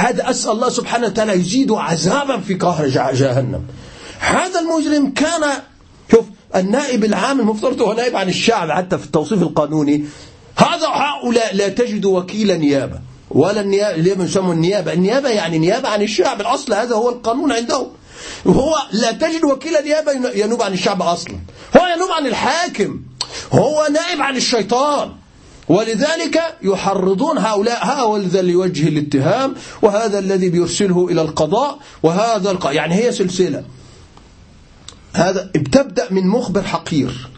هذا أسأل الله سبحانه وتعالى يزيد عذابا في قهر جهنم. هذا المجرم كان شوف النائب العام المفترض هو نائب عن الشعب حتى في التوصيف القانوني. هذا هؤلاء لا تجد وكيل نيابة. ولا النيابة يسموا النيابة. النيابة يعني نيابة عن الشعب. الأصل هذا هو القانون عندهم. وهو لا تجد وكيل نيابة ينوب عن الشعب أصلا. هو ينوب عن الحاكم. هو نائب عن الشيطان. ولذلك يحرضون هؤلاء هذا اللي يوجه الاتهام وهذا الذي بيرسله إلى القضاء وهذا الق... يعني هي سلسلة. هذا بتبدأ من مخبر حقير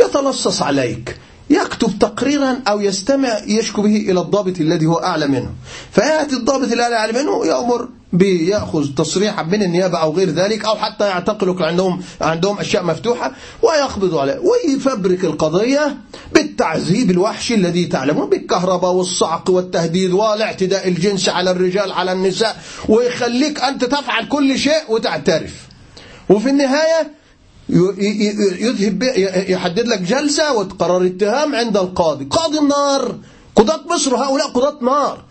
يتلصص عليك يكتب تقريرا أو يستمع يشكو به إلى الضابط الذي هو أعلى منه. فيأتي الضابط الذي أعلى منه يأمر بيأخذ تصريحا من النيابة أو غير ذلك أو حتى يعتقلك عندهم عندهم أشياء مفتوحة ويقبض عليه. ويفبرك القضية بالتعذيب الوحشي الذي تعلمون بالكهرباء والصعق والتهديد والاعتداء الجنسي على الرجال على النساء ويخليك أنت تفعل كل شيء وتعترف. وفي النهاية يذهب يحدد لك جلسة وتقرر اتهام عند القاضي. قاضي النار قضاة مصر هؤلاء قضاة نار.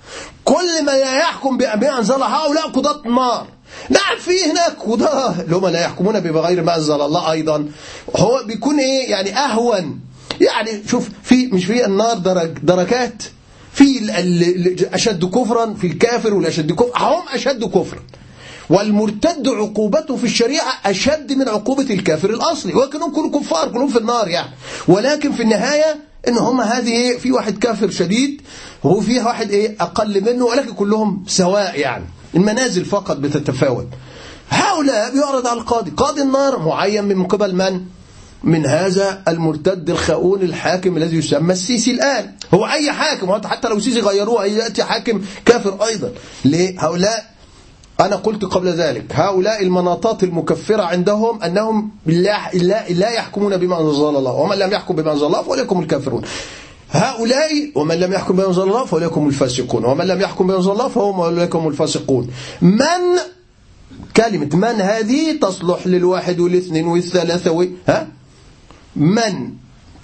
كل ما يحكم بما أنزل هؤلاء قضاة نار. نعم في هناك قضاة. اللي هم لا يحكمون بغير ما أنزل الله أيضا. هو بيكون إيه؟ يعني أهون. يعني شوف في مش في النار درج دركات. في أشد كفرا في الكافر والأشد كفرا هم أشد كفرا. والمرتد عقوبته في الشريعة أشد من عقوبة الكافر الأصلي. وكانوا كلهم كفار كلهم في النار يعني. ولكن في النهاية إن هم هذه إيه في واحد كافر شديد فيها واحد إيه أقل منه ولكن كلهم سواء يعني. المنازل فقط بتتفاوت. هؤلاء بيعرض على القاضي. قاضي النار معين من قبل من؟ من هذا المرتد الخاون الحاكم الذي يسمى السيسي الآن. هو أي حاكم؟ حتى لو السيسي غيروه يأتي حاكم كافر أيضا. ليه؟ هؤلاء أنا قلت قبل ذلك هؤلاء المناطات المكفرة عندهم أنهم لا, لا, لا يحكمون بما أنزل الله ومن لم يحكم بما أنزل الله فأولئكم الكافرون. هؤلاء ومن لم يحكم بما أنزل الله فأولئكم الفاسقون ومن لم يحكم بما أنزل الله فهم أولئكم الفاسقون. من؟ كلمة من هذه؟ تصلح للواحد والاثنين والثلاثة ها؟ من؟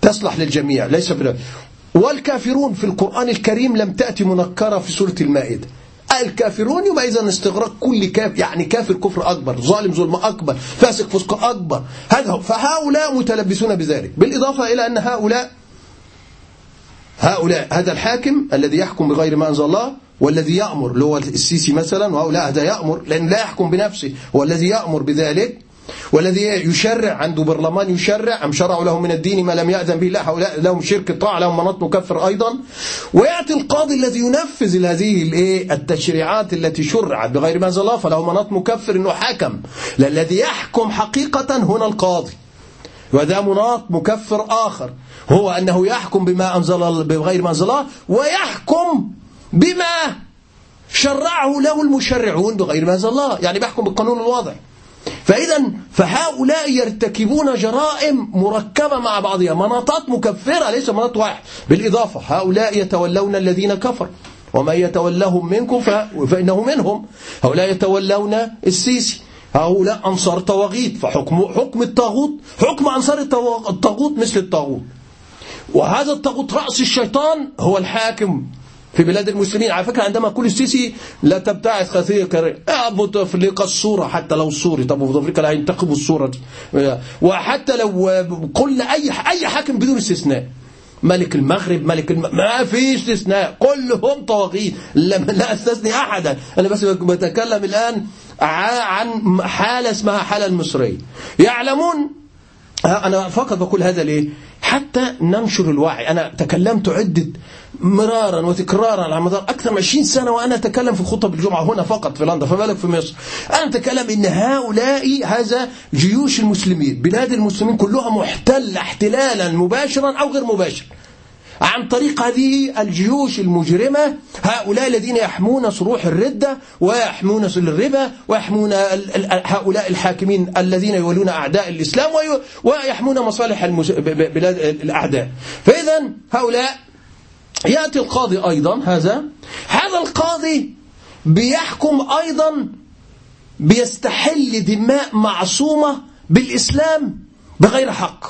تصلح للجميع ليس بلا والكافرون في القرآن الكريم لم تأتي منكرة في سورة المائدة. الكافرون يبقى إذا استغراق كل كافر يعني كافر كفر أكبر ظالم ظلم أكبر فاسق فسق أكبر. هذا فهؤلاء متلبسون بذلك. بالإضافة إلى أن هؤلاء هؤلاء هذا الحاكم الذي يحكم بغير ما أنزل الله والذي يأمر اللي هو السيسي مثلا وهؤلاء هذا يأمر لأن لا يحكم بنفسه والذي يأمر بذلك والذي يشرع عنده برلمان يشرع أم شرعوا له من الدين ما لم يأذن به؟ الله هؤلاء لهم شرك طاعة لهم مناط مكفر أيضا. ويأتي القاضي الذي ينفذ هذه التشريعات التي شرعت بغير ما أنزل الله فله مناط مكفر أنه حكم. الذي يحكم حقيقة هنا القاضي. وذا مناط مكفر آخر. هو أنه يحكم بما أنزل بغير ما أنزل الله ويحكم بما شرعه له المشرعون بغير ما أنزل الله. يعني بيحكم بالقانون الواضح. فإذا فهؤلاء يرتكبون جرائم مركبة مع بعضها. مناطات مكفرة ليس مناط واحد. بالإضافة هؤلاء يتولون الذين كفروا. ومن يتولهم منكم فإنه منهم. هؤلاء يتولون السيسي. هؤلاء أنصار طواغيت فحكم حكم الطاغوت. حكم أنصار الطاغوت مثل الطاغوت. وهذا الطاغوت رأس الشيطان هو الحاكم. في بلاد المسلمين. على فكرة عندما كل السيسي لا تبتعث خطية كريم أبو تفريق الصورة حتى لو صوري. طب أبو تفريق لا ينتقبوا الصورة. دي وحتى لو كل أي أي حاكم بدون استثناء. ملك المغرب ملك الم... ما في استثناء. كلهم طواغيت لا أستثني أحدا. أنا بس بتكلم الآن عن حالة اسمها حالة المصريه يعلمون أنا فقط بقول هذا ليه؟ حتى ننشر الوعي. أنا تكلمت عدة مرارا وتكرارا على مدار أكثر من 20 سنة وأنا أتكلم في خطب الجمعة هنا فقط في لندن. فما في مصر؟ أنا أتكلم إن هؤلاء هذا جيوش المسلمين. بلاد المسلمين كلها محتلة احتلالا مباشرا أو غير مباشر. عن طريق هذه الجيوش المجرمة هؤلاء الذين يحمون صروح الردة ويحمون الربا ويحمون هؤلاء الحاكمين الذين يولون أعداء الإسلام ويحمون مصالح بلاد الأعداء. فإذا هؤلاء يأتي القاضي أيضا. هذا؟ هذا القاضي بيحكم أيضا بيستحل دماء معصومة بالإسلام بغير حق.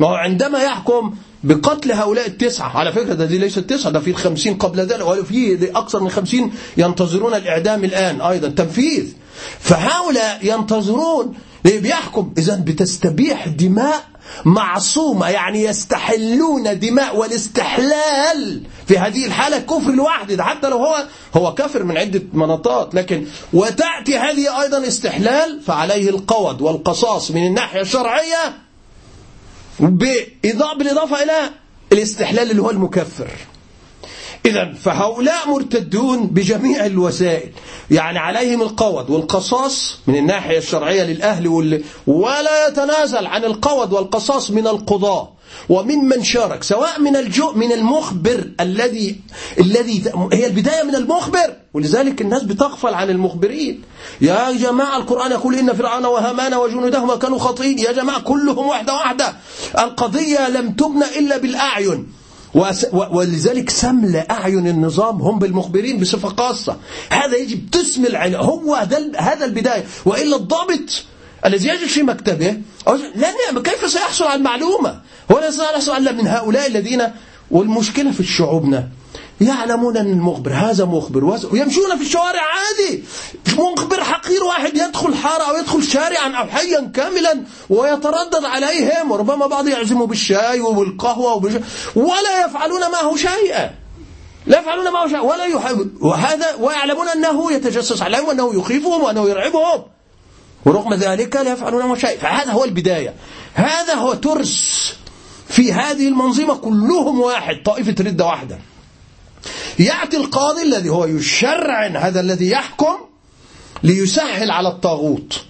ما هو عندما يحكم بقتل هؤلاء التسعة على فكرة ده دي ليست تسعة ده في الخمسين قبل ذلك وفي أكثر من خمسين ينتظرون الإعدام الآن أيضا تنفيذ. فهؤلاء ينتظرون بيحكم إذا بتستبيح دماء معصومة يعني يستحلون دماء والاستحلال في هذه الحالة كفر لوحده حتى لو هو هو كافر من عدة مناطات لكن وتأتي هذه أيضا استحلال فعليه القود والقصاص من الناحية الشرعية بالإضافة إلى الاستحلال اللي هو المكفر. إذا فهؤلاء مرتدون بجميع الوسائل يعني عليهم القود والقصاص من الناحية الشرعية للأهل وال... ولا يتنازل عن القود والقصاص من القضاء. ومن من شارك سواء من الجو من المخبر الذي الذي هي البداية من المخبر ولذلك الناس بتغفل عن المخبرين. يا جماعة القرآن يقول إن فرعون وهامان وجنودهما كانوا خاطئين. يا جماعة كلهم واحدة واحدة. القضية لم تبنى إلا بالأعين. ولذلك سمل أعين النظام هم بالمخبرين بصفة خاصة. هذا يجب تسمي العين. هو هذا البداية. وإلا الضابط الذي يجد في مكتبه لن كيف سيحصل على المعلومة؟ هو لا سيحصل إلا من هؤلاء الذين والمشكلة في شعوبنا يعلمون أن المخبر هذا مخبر ويمشون في الشوارع عادي. مخبر حقير واحد يدخل حارة أو يدخل شارعا أو حيا كاملا ويتردد عليهم وربما بعض يعزموا بالشاي وبالقهوة وبالش... ولا يفعلون معه شيئا. لا يفعلون معه شيئا ولا يحاول وهذا ويعلمون أنه يتجسس عليهم وأنه يخيفهم وأنه يرعبهم. ورغم ذلك لا يفعلون معه شيء فهذا هو البداية. هذا هو ترس في هذه المنظومة كلهم واحد طائفة ردة واحدة. يأتي القاضي الذي هو يشرع هذا الذي يحكم ليسهل على الطاغوت.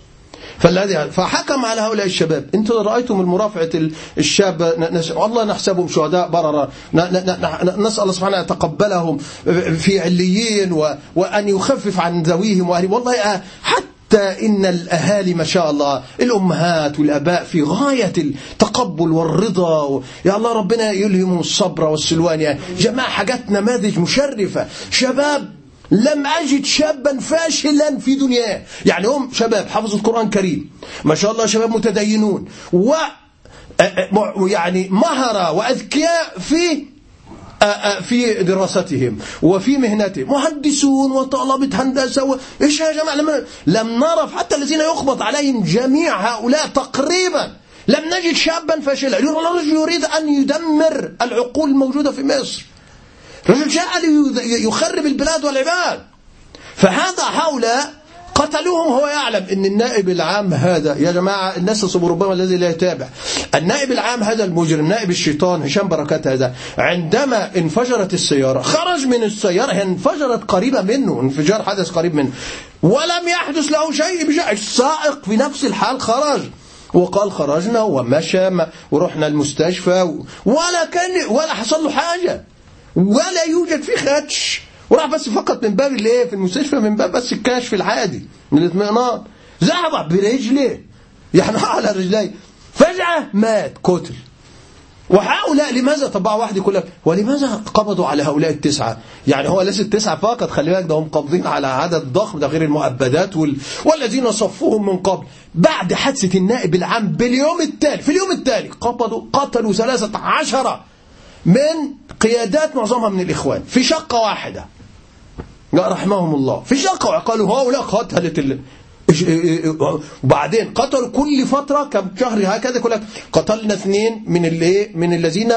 فالذي فحكم على هؤلاء الشباب. أنتم رأيتم المرافعة الشاب والله نحسبهم شهداء بررا نسأل الله سبحانه يتقبلهم في عليين وأن يخفف عن ذويهم واهلهم والله حتى حتى إن الأهالي ما شاء الله الأمهات والأباء في غاية التقبل والرضا. يا الله ربنا يلهمهم الصبر والسلوان. يا جماعة حاجات نماذج مشرفة. شباب لم أجد شابا فاشلا في دنياه يعني هم شباب حفظوا القرآن الكريم. ما شاء الله شباب متدينون. و يعني مهرة وأذكياء في في دراستهم وفي مهنتهم. مهندسون وطلبة هندسة إيش يا جماعة؟ لم, لم نرى حتى الذين يخبط عليهم جميع هؤلاء تقريبا. لم نجد شابا فاشلا الرجل يريد أن يدمر العقول الموجودة في مصر. رجل جاء ليخرب البلاد والعباد. فهذا هؤلاء قتلوهم هو يعلم إن النائب العام هذا يا جماعة الناس تصب ربما الذي لا يتابع. النائب العام هذا المجرم نائب الشيطان هشام بركات هذا عندما انفجرت السيارة خرج من السيارة هي انفجرت قريبة منه انفجار حدث قريب منه ولم يحدث له شيء السائق في نفس الحال خرج. وقال خرجنا ومشى ورحنا المستشفى ولا كان ولا حصل له حاجة. ولا يوجد فيه خدش. وراح بس فقط من باب الايه في المستشفى من باب بس الكشف العادي من الاطمئنان. ذهب برجله يعني على رجليه. فجأة مات قتل. وهؤلاء لماذا طبعا واحد يقول لك ولماذا قبضوا على هؤلاء التسعة؟ يعني هو ليس التسعة فقط خلي بالك ده هم قابضين على عدد ضخم ده غير المؤبدات وال... والذين صفوهم من قبل. بعد حادثة النائب العام باليوم التالي في اليوم التالي قبضوا قتلوا ثلاثة عشر من قيادات معظمها من الإخوان في شقة واحدة. رحمهم الله. في شقة قالوا هؤلاء قتلت وبعدين قتلوا كل فترة كم شهر هكذا لك قتلنا اثنين من اللي من الذين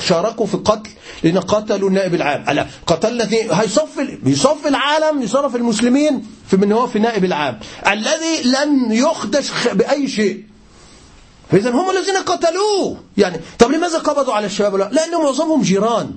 شاركوا في القتل لأن قتلوا النائب العام. ألا قتلنا اثنين. هيصف يصف العالم يصرف المسلمين في من هو في نائب العام. الذي لم يخدش بأي شيء. فإذا هم الذين قتلوه. يعني طب لماذا قبضوا على الشباب؟ لا لأنهم معظمهم جيران.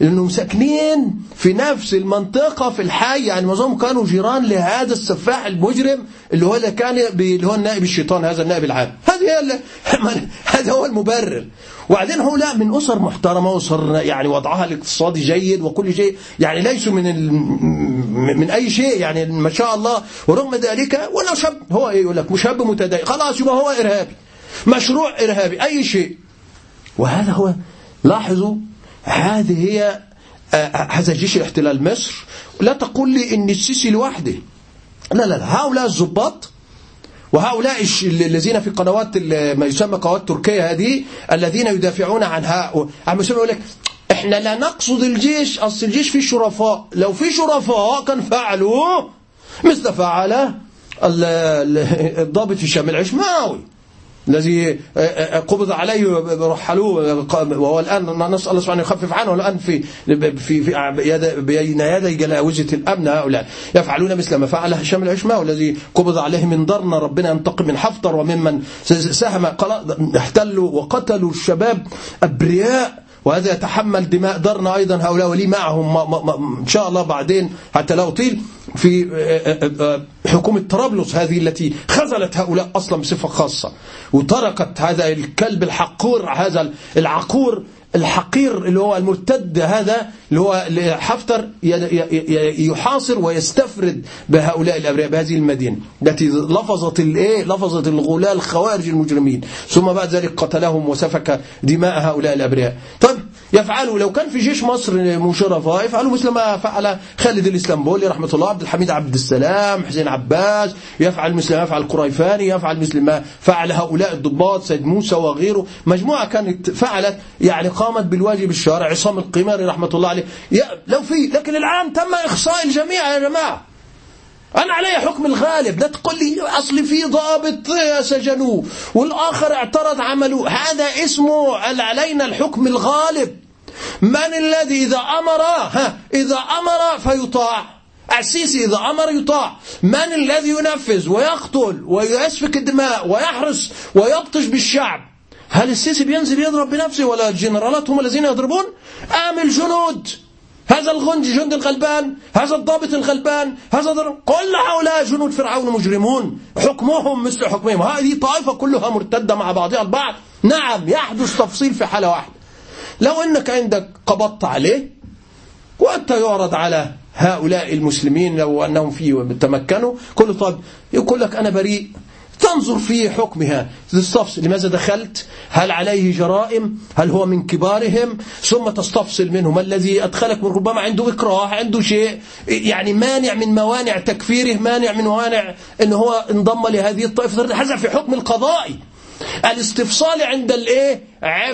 لأنهم ساكنين في نفس المنطقة في الحي يعني معظمهم كانوا جيران لهذا السفاح المجرم اللي هو اللي كان اللي هو النائب الشيطان هذا النائب العام. هذه هذا هو المبرر. وبعدين هو لا من أسر محترمة أسر يعني وضعها الاقتصادي جيد وكل شيء يعني ليسوا من ال... من أي شيء يعني ما شاء الله. ورغم ذلك ولا شاب هو إيه يقول لك شاب متدين. خلاص يبقى هو إرهابي. مشروع إرهابي أي شيء. وهذا هو لاحظوا هذه هي هذا جيش الاحتلال مصر. لا تقول لي ان السيسي لوحده لا لا لا. هؤلاء الضباط وهؤلاء الذين في قنوات ما يسمى قنوات تركيا هذه الذين يدافعون عن هؤلاء عم يقول لك إحنا لا نقصد الجيش. أصل الجيش فيه شرفاء. لو في شرفاء كان فعلوا مثل فعل الضابط هشام العشماوي. الذي قبض عليه رحلوه وهو الآن نسأل الله سبحانه يخفف عنه. الآن في في في بين يدي جلاوزة الأمن هؤلاء. يفعلون مثل ما فعل هشام العشماوي الذي قبض عليه من درنا ربنا ينتقم من حفتر وممن ساهم احتلوا وقتلوا الشباب أبرياء وهذا يتحمل دماء درنا أيضا. هؤلاء ولي معهم ما ما ما إن شاء الله بعدين حتى لا أطيل. في حكومة طرابلس هذه التي خذلت هؤلاء أصلا بصفة خاصة وتركت هذا الكلب الحقور هذا العقور الحقير اللي هو المرتد هذا اللي هو حفتر يحاصر ويستفرد بهؤلاء الأبرياء بهذه المدينة التي لفظت الايه لفظت الغلاة الخوارج المجرمين. ثم بعد ذلك قتلهم وسفك دماء هؤلاء الأبرياء. طيب يفعلوا لو كان في جيش مصر مشرفة يفعلوا مثل ما فعل خالد الإسلامبولي رحمة الله عبد الحميد عبد السلام حسين عباس يفعل مثل ما يفعل القريفاني يفعل مثل ما فعل هؤلاء الضباط سيد موسى وغيره. مجموعة كانت فعلت يعني قامت بالواجب الشارع عصام القماري رحمة الله عليه. لو في لكن العام تم إخصاء الجميع يا جماعة. أنا علي حكم الغالب. لا تقول لي أصل في ضابط سجنوه والآخر اعترض عمله هذا اسمه علينا الحكم الغالب. من الذي إذا أمر ها إذا أمر فيطاع. السيسي إذا أمر يطاع. من الذي ينفذ ويقتل ويسفك الدماء ويحرس ويبطش بالشعب. هل السيسي بينزل يضرب بنفسه ولا الجنرالات هم الذين يضربون؟ أم الجنود؟ هذا الغنج جند الغلبان هذا الضابط الغلبان هذا ضرب. كل هؤلاء جنود فرعون مجرمون. حكمهم مثل حكمهم. هذه طائفة كلها مرتدة مع بعضها البعض. نعم يحدث تفصيل في حالة واحدة. لو أنك عندك قبضت عليه وأنت يعرض على هؤلاء المسلمين لو أنهم فيه تمكنوا كل طب يقول لك أنا بريء. تنظر في حكمها. تستفصل لماذا دخلت؟ هل عليه جرائم؟ هل هو من كبارهم؟ ثم تستفصل منه ما الذي أدخلك من ربما عنده إكراه عنده شيء يعني مانع من موانع تكفيره مانع من موانع أنه هو انضم لهذه الطائفة. هذا في حكم القضائي الاستفصال عند الإيه؟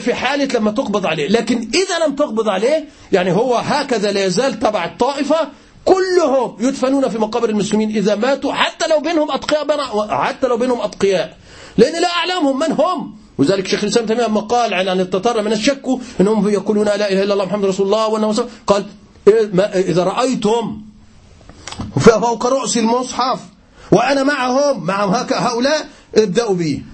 في حالة لما تقبض عليه. لكن إذا لم تقبض عليه يعني هو هكذا لا يزال تبع الطائفة كلهم يدفنون في مقابر المسلمين إذا ماتوا حتى لو بينهم أتقياء حتى لو بينهم أتقياء. لأن لا أعلمهم من هم. وذلك شيخ الإسلام تيمية لما قال عن التتار من الشك أنهم يقولون لا إله إلا الله محمد رسول الله وأنه قال إذا رأيتم فوق رأس المصحف وأنا معهم مع هؤلاء ابدأوا بي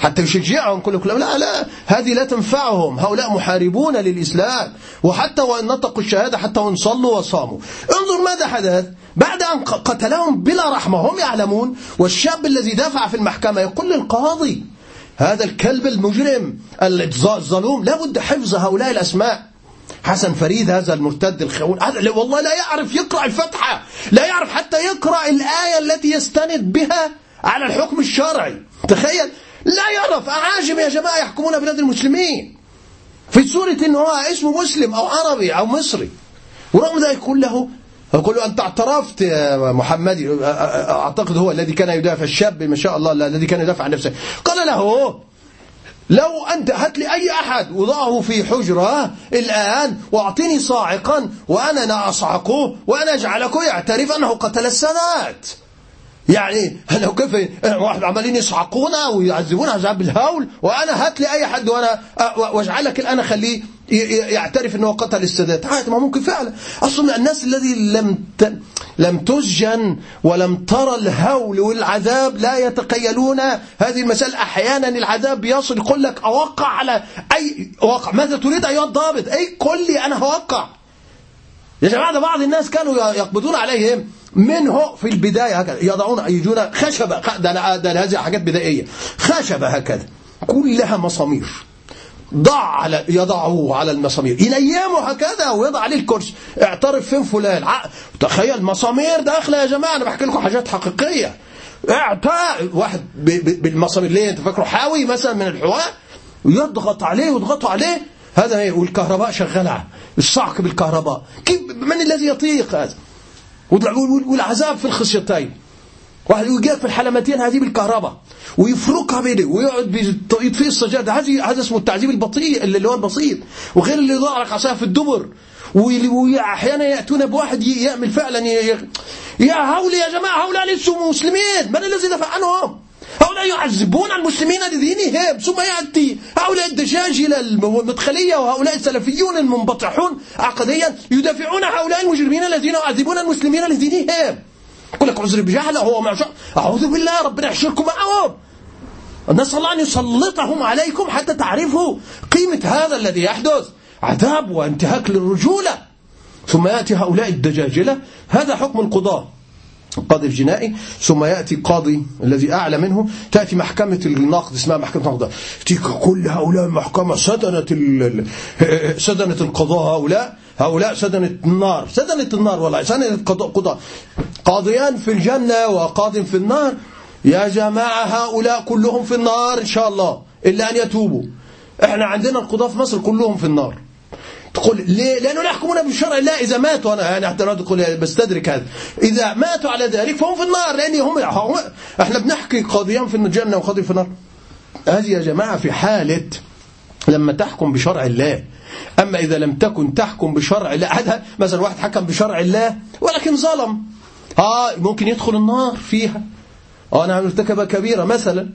حتى يشجعهم كل كلام لا لا هذه لا تنفعهم. هؤلاء محاربون للإسلام. وحتى وإن نطقوا الشهادة حتى وإن صلوا وصاموا. انظر ماذا حدث. بعد أن قتلهم بلا رحمة هم يعلمون. والشاب الذي دافع في المحكمة يقول للقاضي هذا الكلب المجرم الظلوم لابد حفظ هؤلاء الأسماء. حسن فريد هذا المرتد الخون. والله لا يعرف يقرأ الفتحة. لا يعرف حتى يقرأ الآية التي يستند بها على الحكم الشرعي. تخيل. لا يعرف. أعاجم يا جماعة يحكمون بلاد المسلمين. في صورة أنه هو اسمه مسلم أو عربي أو مصري. ورغم ذلك كله يقول له أنت اعترفت يا محمدي أعتقد هو الذي كان يدافع الشاب ما شاء الله الذي كان يدافع عن نفسه. قال له لو أنت هات لي أي أحد وضعه في حجرة الآن وأعطيني صاعقا وأنا أصعقه وأنا أجعلكم يعترف أنه قتل السادات يعني لو كيف واحد عمالين يصعقونا ويعذبونا عذاب الهول وأنا هات لي أي حد وأنا وأجعلك الآن أخليه يعترف إنه قتل السادات. عادي ما ممكن فعلا أصلا الناس الذي لم لم تسجن ولم ترى الهول والعذاب لا يتخيلون هذه المسألة أحيانا العذاب يصل يقول لك أوقع على أي اوقع ماذا تريد أيها الضابط؟ أي قل لي أنا هوقع. يا جماعة ده بعض الناس كانوا يقبضون عليهم. منه في البداية هكذا. يضعون يجون خشبة ده, ده هذه حاجات بدائية. خشبة هكذا. كلها مسامير. ضع على يضعه على المسامير. ينيمه هكذا ويضع عليه الكرسي. اعترف فين فلان؟ تخيل مسامير داخلة يا جماعة أنا بحكي لكم حاجات حقيقية. اعتاء واحد بالمسامير ليه أنت فاكره حاوي مثلا من الحواء ويضغط عليه ويضغطوا عليه. هذا هي والكهرباء شغالة. الصعق بالكهرباء كيف؟ من الذي يطيق هذا؟ والعذاب في الخصيتين واحد يجاب في الحلمتين هذه بالكهرباء. ويفركها بيده ويقعد يطفئ السجادة. هذه هذا اسمه التعذيب البطيء اللي هو البسيط. وغير اللي يضع لك عصايه في الدبر. واحيانا يأتون بواحد يعمل فعلا يا هؤلاء يا جماعة هؤلاء ليسوا مسلمين. من الذي دفع عنهم؟ هؤلاء يعذبون المسلمين لدينهم. ثم يأتي هؤلاء الدجاجلة المدخلية وهؤلاء السلفيون المنبطحون عقديا يدافعون هؤلاء المجرمين الذين يعذبون المسلمين لدينهم. يقول لك عذر بجهلة هو مع أعوذ بالله ربنا يحشركم معهم. نسأل الله أن يسلطهم عليكم حتى تعرفوا قيمة هذا الذي يحدث. عذاب وانتهاك للرجولة. ثم يأتي هؤلاء الدجاجلة. هذا حكم القاضي الجنائي ثم يأتي قاضي الذي أعلى منه تأتي محكمة النقد اسمها محكمة النقد كل هؤلاء المحكمة سدنة سدنة القضاء هؤلاء هؤلاء سدنة النار. سدنة النار والله سدنة القضاء. قاضيان في الجنة وقاض في النار. يا جماعة هؤلاء كلهم في النار إن شاء الله إلا أن يتوبوا. إحنا عندنا القضاء في مصر كلهم في النار. تقول ليه؟ لأنه لا يحكمون بالشرع لا إذا ماتوا أنا يعني حتى تقول بستدرك هذا. إذا ماتوا على ذلك فهم في النار لأن هم, إحنا بنحكي قاضيان في الجنة وقاضي في النار. هذه يا جماعة في حالة لما تحكم بشرع الله. أما إذا لم تكن تحكم بشرع الله هذا مثلا واحد حكم بشرع الله ولكن ظلم. ها ممكن يدخل النار فيها. آه نعم ارتكب كبيرة مثلا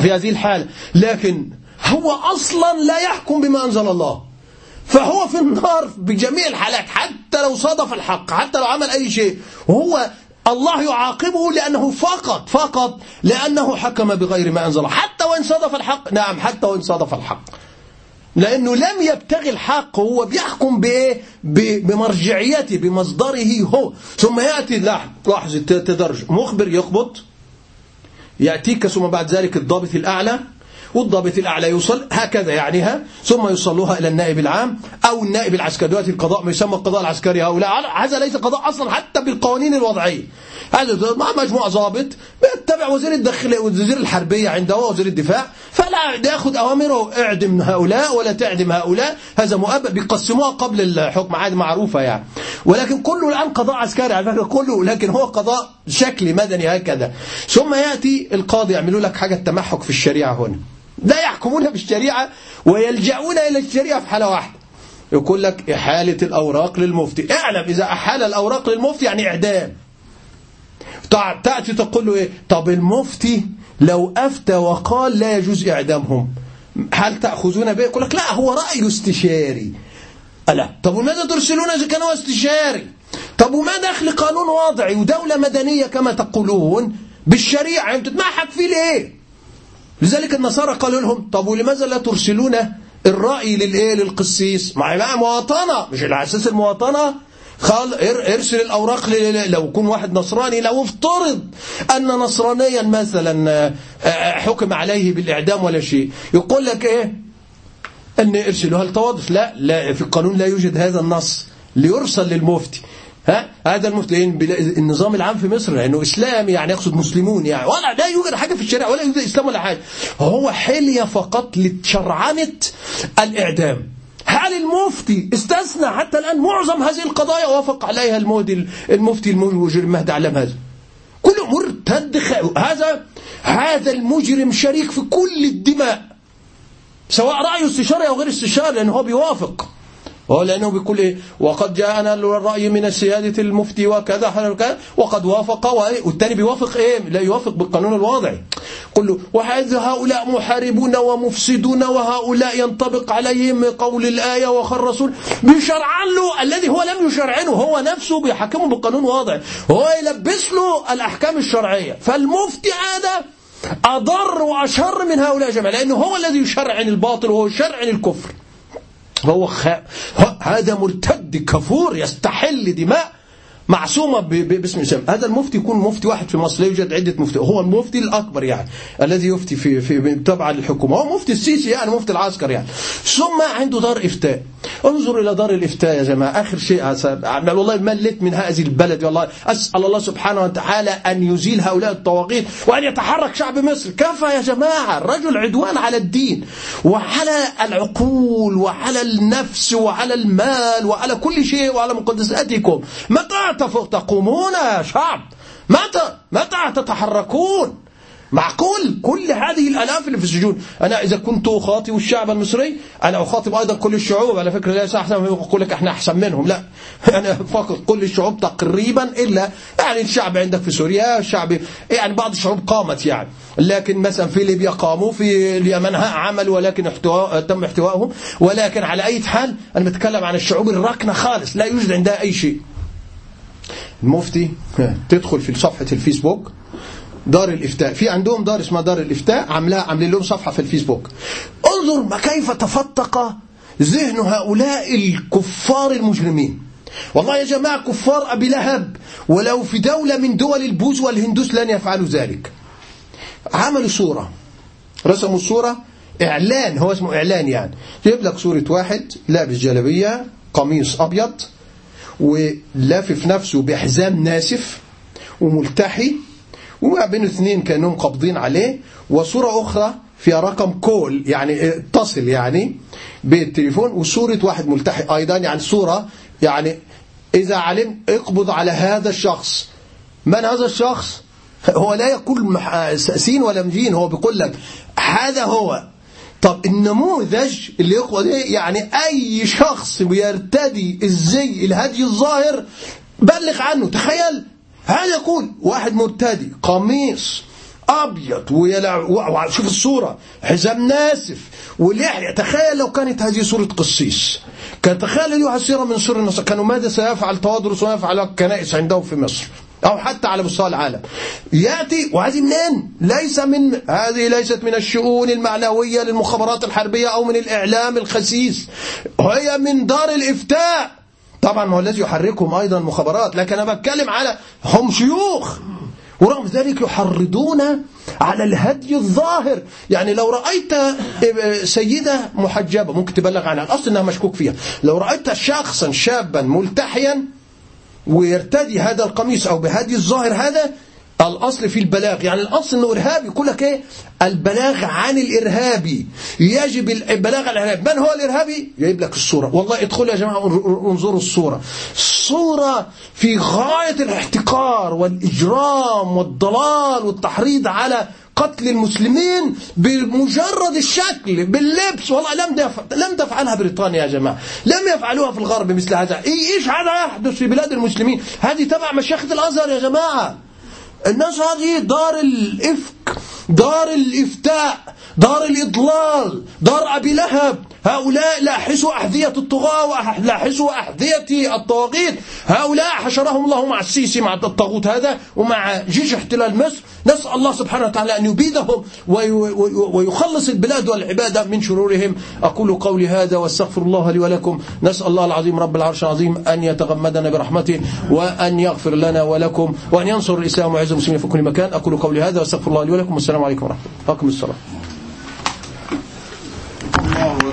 في هذه الحالة. لكن هو أصلا لا يحكم بما أنزل الله. فهو في النار بجميع الحالات حتى لو صادف الحق حتى لو عمل أي شيء وهو الله يعاقبه لأنه فقط فقط لأنه حكم بغير ما أنزل حتى وإن صادف الحق نعم حتى وإن صادف الحق. لأنه لم يبتغي الحق هو بيحكم بإيه بمرجعيته بمصدره هو. ثم يأتي لاحظ تدرج مخبر يقبض يأتيك ثم بعد ذلك الضابط الأعلى والضابط الأعلى يوصل هكذا يعنيها ثم يوصلوها إلى النائب العام أو النائب العسكري. دلوقتي القضاء ما يسمى القضاء العسكري هؤلاء هذا ليس قضاء أصلا حتى بالقوانين الوضعية. هذا مع مجموعة ضابط بيتبع وزير الداخلية وزير الحربية عنده وزير الدفاع فلا يأخذ أوامره. اعدم هؤلاء ولا تعدم هؤلاء. هذا مؤبد بيقسموها قبل الحكم عادي معروفة يعني. ولكن كله الآن قضاء عسكري على فكرة كله. لكن هو قضاء شكلي مدني هكذا. ثم يأتي القاضي. يعملوا لك حاجة تمحك في الشريعة هنا. لا يحكمون بالشريعة ويلجؤون إلى الشريعة في حالة واحدة. يقول لك إحالة الأوراق للمفتي. اعلم إذا أحال الأوراق للمفتي يعني إعدام. تأتي تقول له إيه؟ طب المفتي لو أفتى وقال لا يجوز إعدامهم. هل تأخذون به؟ يقول لك لا هو رأي استشاري. ألا؟ طب وماذا ترسلون إذا كان هو استشاري؟ طب وما دخل قانون وضعي ودولة مدنية كما تقولون؟ بالشريعة تتمحك فيه ليه؟ لذلك النصارى قالوا لهم طب ولماذا لا ترسلون الرأي للإيه؟ للقسيس؟ مع بقى مواطنة مش على أساس المواطنة؟ قال ارسل الأوراق لو يكون واحد نصراني لو افترض أن نصرانيا مثلا آه، آه، حكم عليه بالإعدام ولا شيء. يقول لك إيه؟ أن ارسلوا هل توظف لا لا في القانون لا يوجد هذا النص ليرسل للمفتي. ها؟ هذا المسلمين النظام العام في مصر لأنه إسلام يعني يقصد مسلمون يعني ولا لا يوجد حاجة في الشريعة ولا يوجد إسلام ولا حاجة. هو حلية فقط لتشرعنة الإعدام. هل المفتي استثنى حتى الآن معظم هذه القضايا؟ وافق عليها المهدي المفتي المجرم مهدي علم هذا. كل مرتد هذا هذا المجرم شريك في كل الدماء سواء رأيه استشاري أو غير استشاري لأنه هو بيوافق. لأنه بيقول إيه؟ وقد جاءنا الرأي من السيادة المفتي وكذا وقد وافق والثاني بيوافق إيه؟ لا يوافق بالقانون الوضعي قل له وهذا هؤلاء محاربون ومفسدون وهؤلاء ينطبق عليهم قول الآية وخر الرسول. بيشرعن له الذي هو لم يشرعنه هو نفسه بيحكمه بالقانون الوضعي هو يلبس له الأحكام الشرعية. فالمفتي هذا أضر وأشر من هؤلاء جميعا لأنه هو الذي يشرعن الباطل وهو يشرعن الكفر. فهو خ... هذا مرتد كفور يستحل دماء معصومة باسم الإسلام. هذا المفتي يكون مفتي واحد في مصر لا يوجد عدة مفتي. هو المفتي الأكبر يعني الذي يفتي في في تبع للحكومة هو مفتي السيسي يعني مفتي العسكر يعني. ثم عنده دار إفتاء. انظر إلى دار الإفتاء يا جماعة. آخر شيء والله ملت من هذه البلد والله أسأل الله سبحانه وتعالى أن يزيل هؤلاء الطواغيت وأن يتحرك شعب مصر. كفى يا جماعة؟ الرجل عدوان على الدين وعلى العقول وعلى النفس وعلى المال وعلى كل شيء وعلى مقدساتكم. متى تقومون يا شعب؟ متى؟ متى تتحركون؟ معقول كل هذه الآلاف اللي في السجون أنا إذا كنت أخاطب الشعب المصري أنا أخاطب أيضا كل الشعوب. على فكرة ليس أحسن يقول لك إحنا أحسن منهم لا. أنا فقط كل الشعوب تقريبا إلا يعني الشعب عندك في سوريا الشعب يعني بعض الشعوب قامت يعني. لكن مثلا في ليبيا قاموا في اليمن عملوا ولكن احتواء تم احتوائهم. ولكن على أي حال أنا بتكلم عن الشعوب الركنة خالص لا يوجد عندها أي شيء. المفتي تدخل في صفحة الفيسبوك. دار الإفتاء. في عندهم دار اسمها دار الإفتاء عاملاها عاملين لهم صفحة في الفيسبوك. انظر ما كيف تفتق ذهن هؤلاء الكفار المجرمين. والله يا جماعة كفار أبي لهب ولو في دولة من دول البوز والهندوس لن يفعلوا ذلك. عملوا صورة رسموا الصورة إعلان هو اسمه إعلان يعني. يجيب لك صورة واحد لابس جلبية قميص أبيض ولافف نفسه بحزام ناسف وملتحي وما بين اثنين كأنهم قابضين عليه. وصورة أخرى فيها رقم كول يعني اتصل يعني بالتليفون وصورة واحد ملتحي أيضا يعني صورة يعني إذا علم اقبض على هذا الشخص. من هذا الشخص؟ هو لا يقول سين ولا مجين هو بيقول لك هذا هو. طب النموذج اللي يقوى ده يعني أي شخص بيرتدي الزي الهدي الظاهر بلغ عنه. تخيل! هذا يقول واحد مرتدي قميص أبيض ويلع شوف الصورة. حزام ناسف. ولحية تخيل لو كانت هذه صورة قسيس. كان تخيل أيها السيرة من سور النصر كانوا ماذا سيفعل؟ تواضرس ويفعل الكنائس عندهم في مصر أو حتى على مستوى العالم. يأتي وهذه منين؟ ليس من هذه ليست من الشؤون المعنوية للمخابرات الحربية أو من الإعلام الخسيس. هي من دار الإفتاء. طبعا ما هو الذي يحركهم أيضا المخابرات لكن أنا بتكلم على هم شيوخ. ورغم ذلك يحرضون على الهدي الظاهر. يعني لو رأيت سيدة محجبة ممكن تبلغ عنها الأصل أنها مشكوك فيها. لو رأيت شخصا شابا ملتحيا ويرتدي هذا القميص أو بهدي الظاهر هذا الأصل في البلاغ. يعني الأصل أنه إرهابي. يقول لك إيه؟ البلاغ عن الإرهابي يجب البلاغ عن الإرهابي من هو الإرهابي؟ يجيب لك الصورة. والله ادخلوا يا جماعة انظروا الصورة. صورة في غاية الاحتقار والإجرام والضلال والتحريض على قتل المسلمين بمجرد الشكل باللبس. والله لم لم تفعلها بريطانيا يا جماعة. لم يفعلوها في الغرب مثل هذا. إيش هذا يحدث في بلاد المسلمين؟ هذه تبع مشيخة الأزهر يا جماعة. الناس هذه دار الإفك. دار الإفتاء دار الإضلال دار أبي لهب. هؤلاء لاحسوا أحذية الطغاة ولاحسوا أحذية الطواغيت. هؤلاء حشرهم الله مع السيسي مع الطاغوت هذا ومع جيش احتلال مصر. نسأل الله سبحانه وتعالى أن يبيدهم ويخلص البلاد والعبادة من شرورهم. أقول قولي هذا واستغفر الله لي ولكم. نسأل الله العظيم رب العرش العظيم أن يتغمدنا برحمته وأن يغفر لنا ولكم وأن ينصر الإسلام وعز المسلمين في كل مكان. أقول قولي هذا واستغفر الله لي ولكم والسلام عليكم ورحمة الله. أقم الصلاة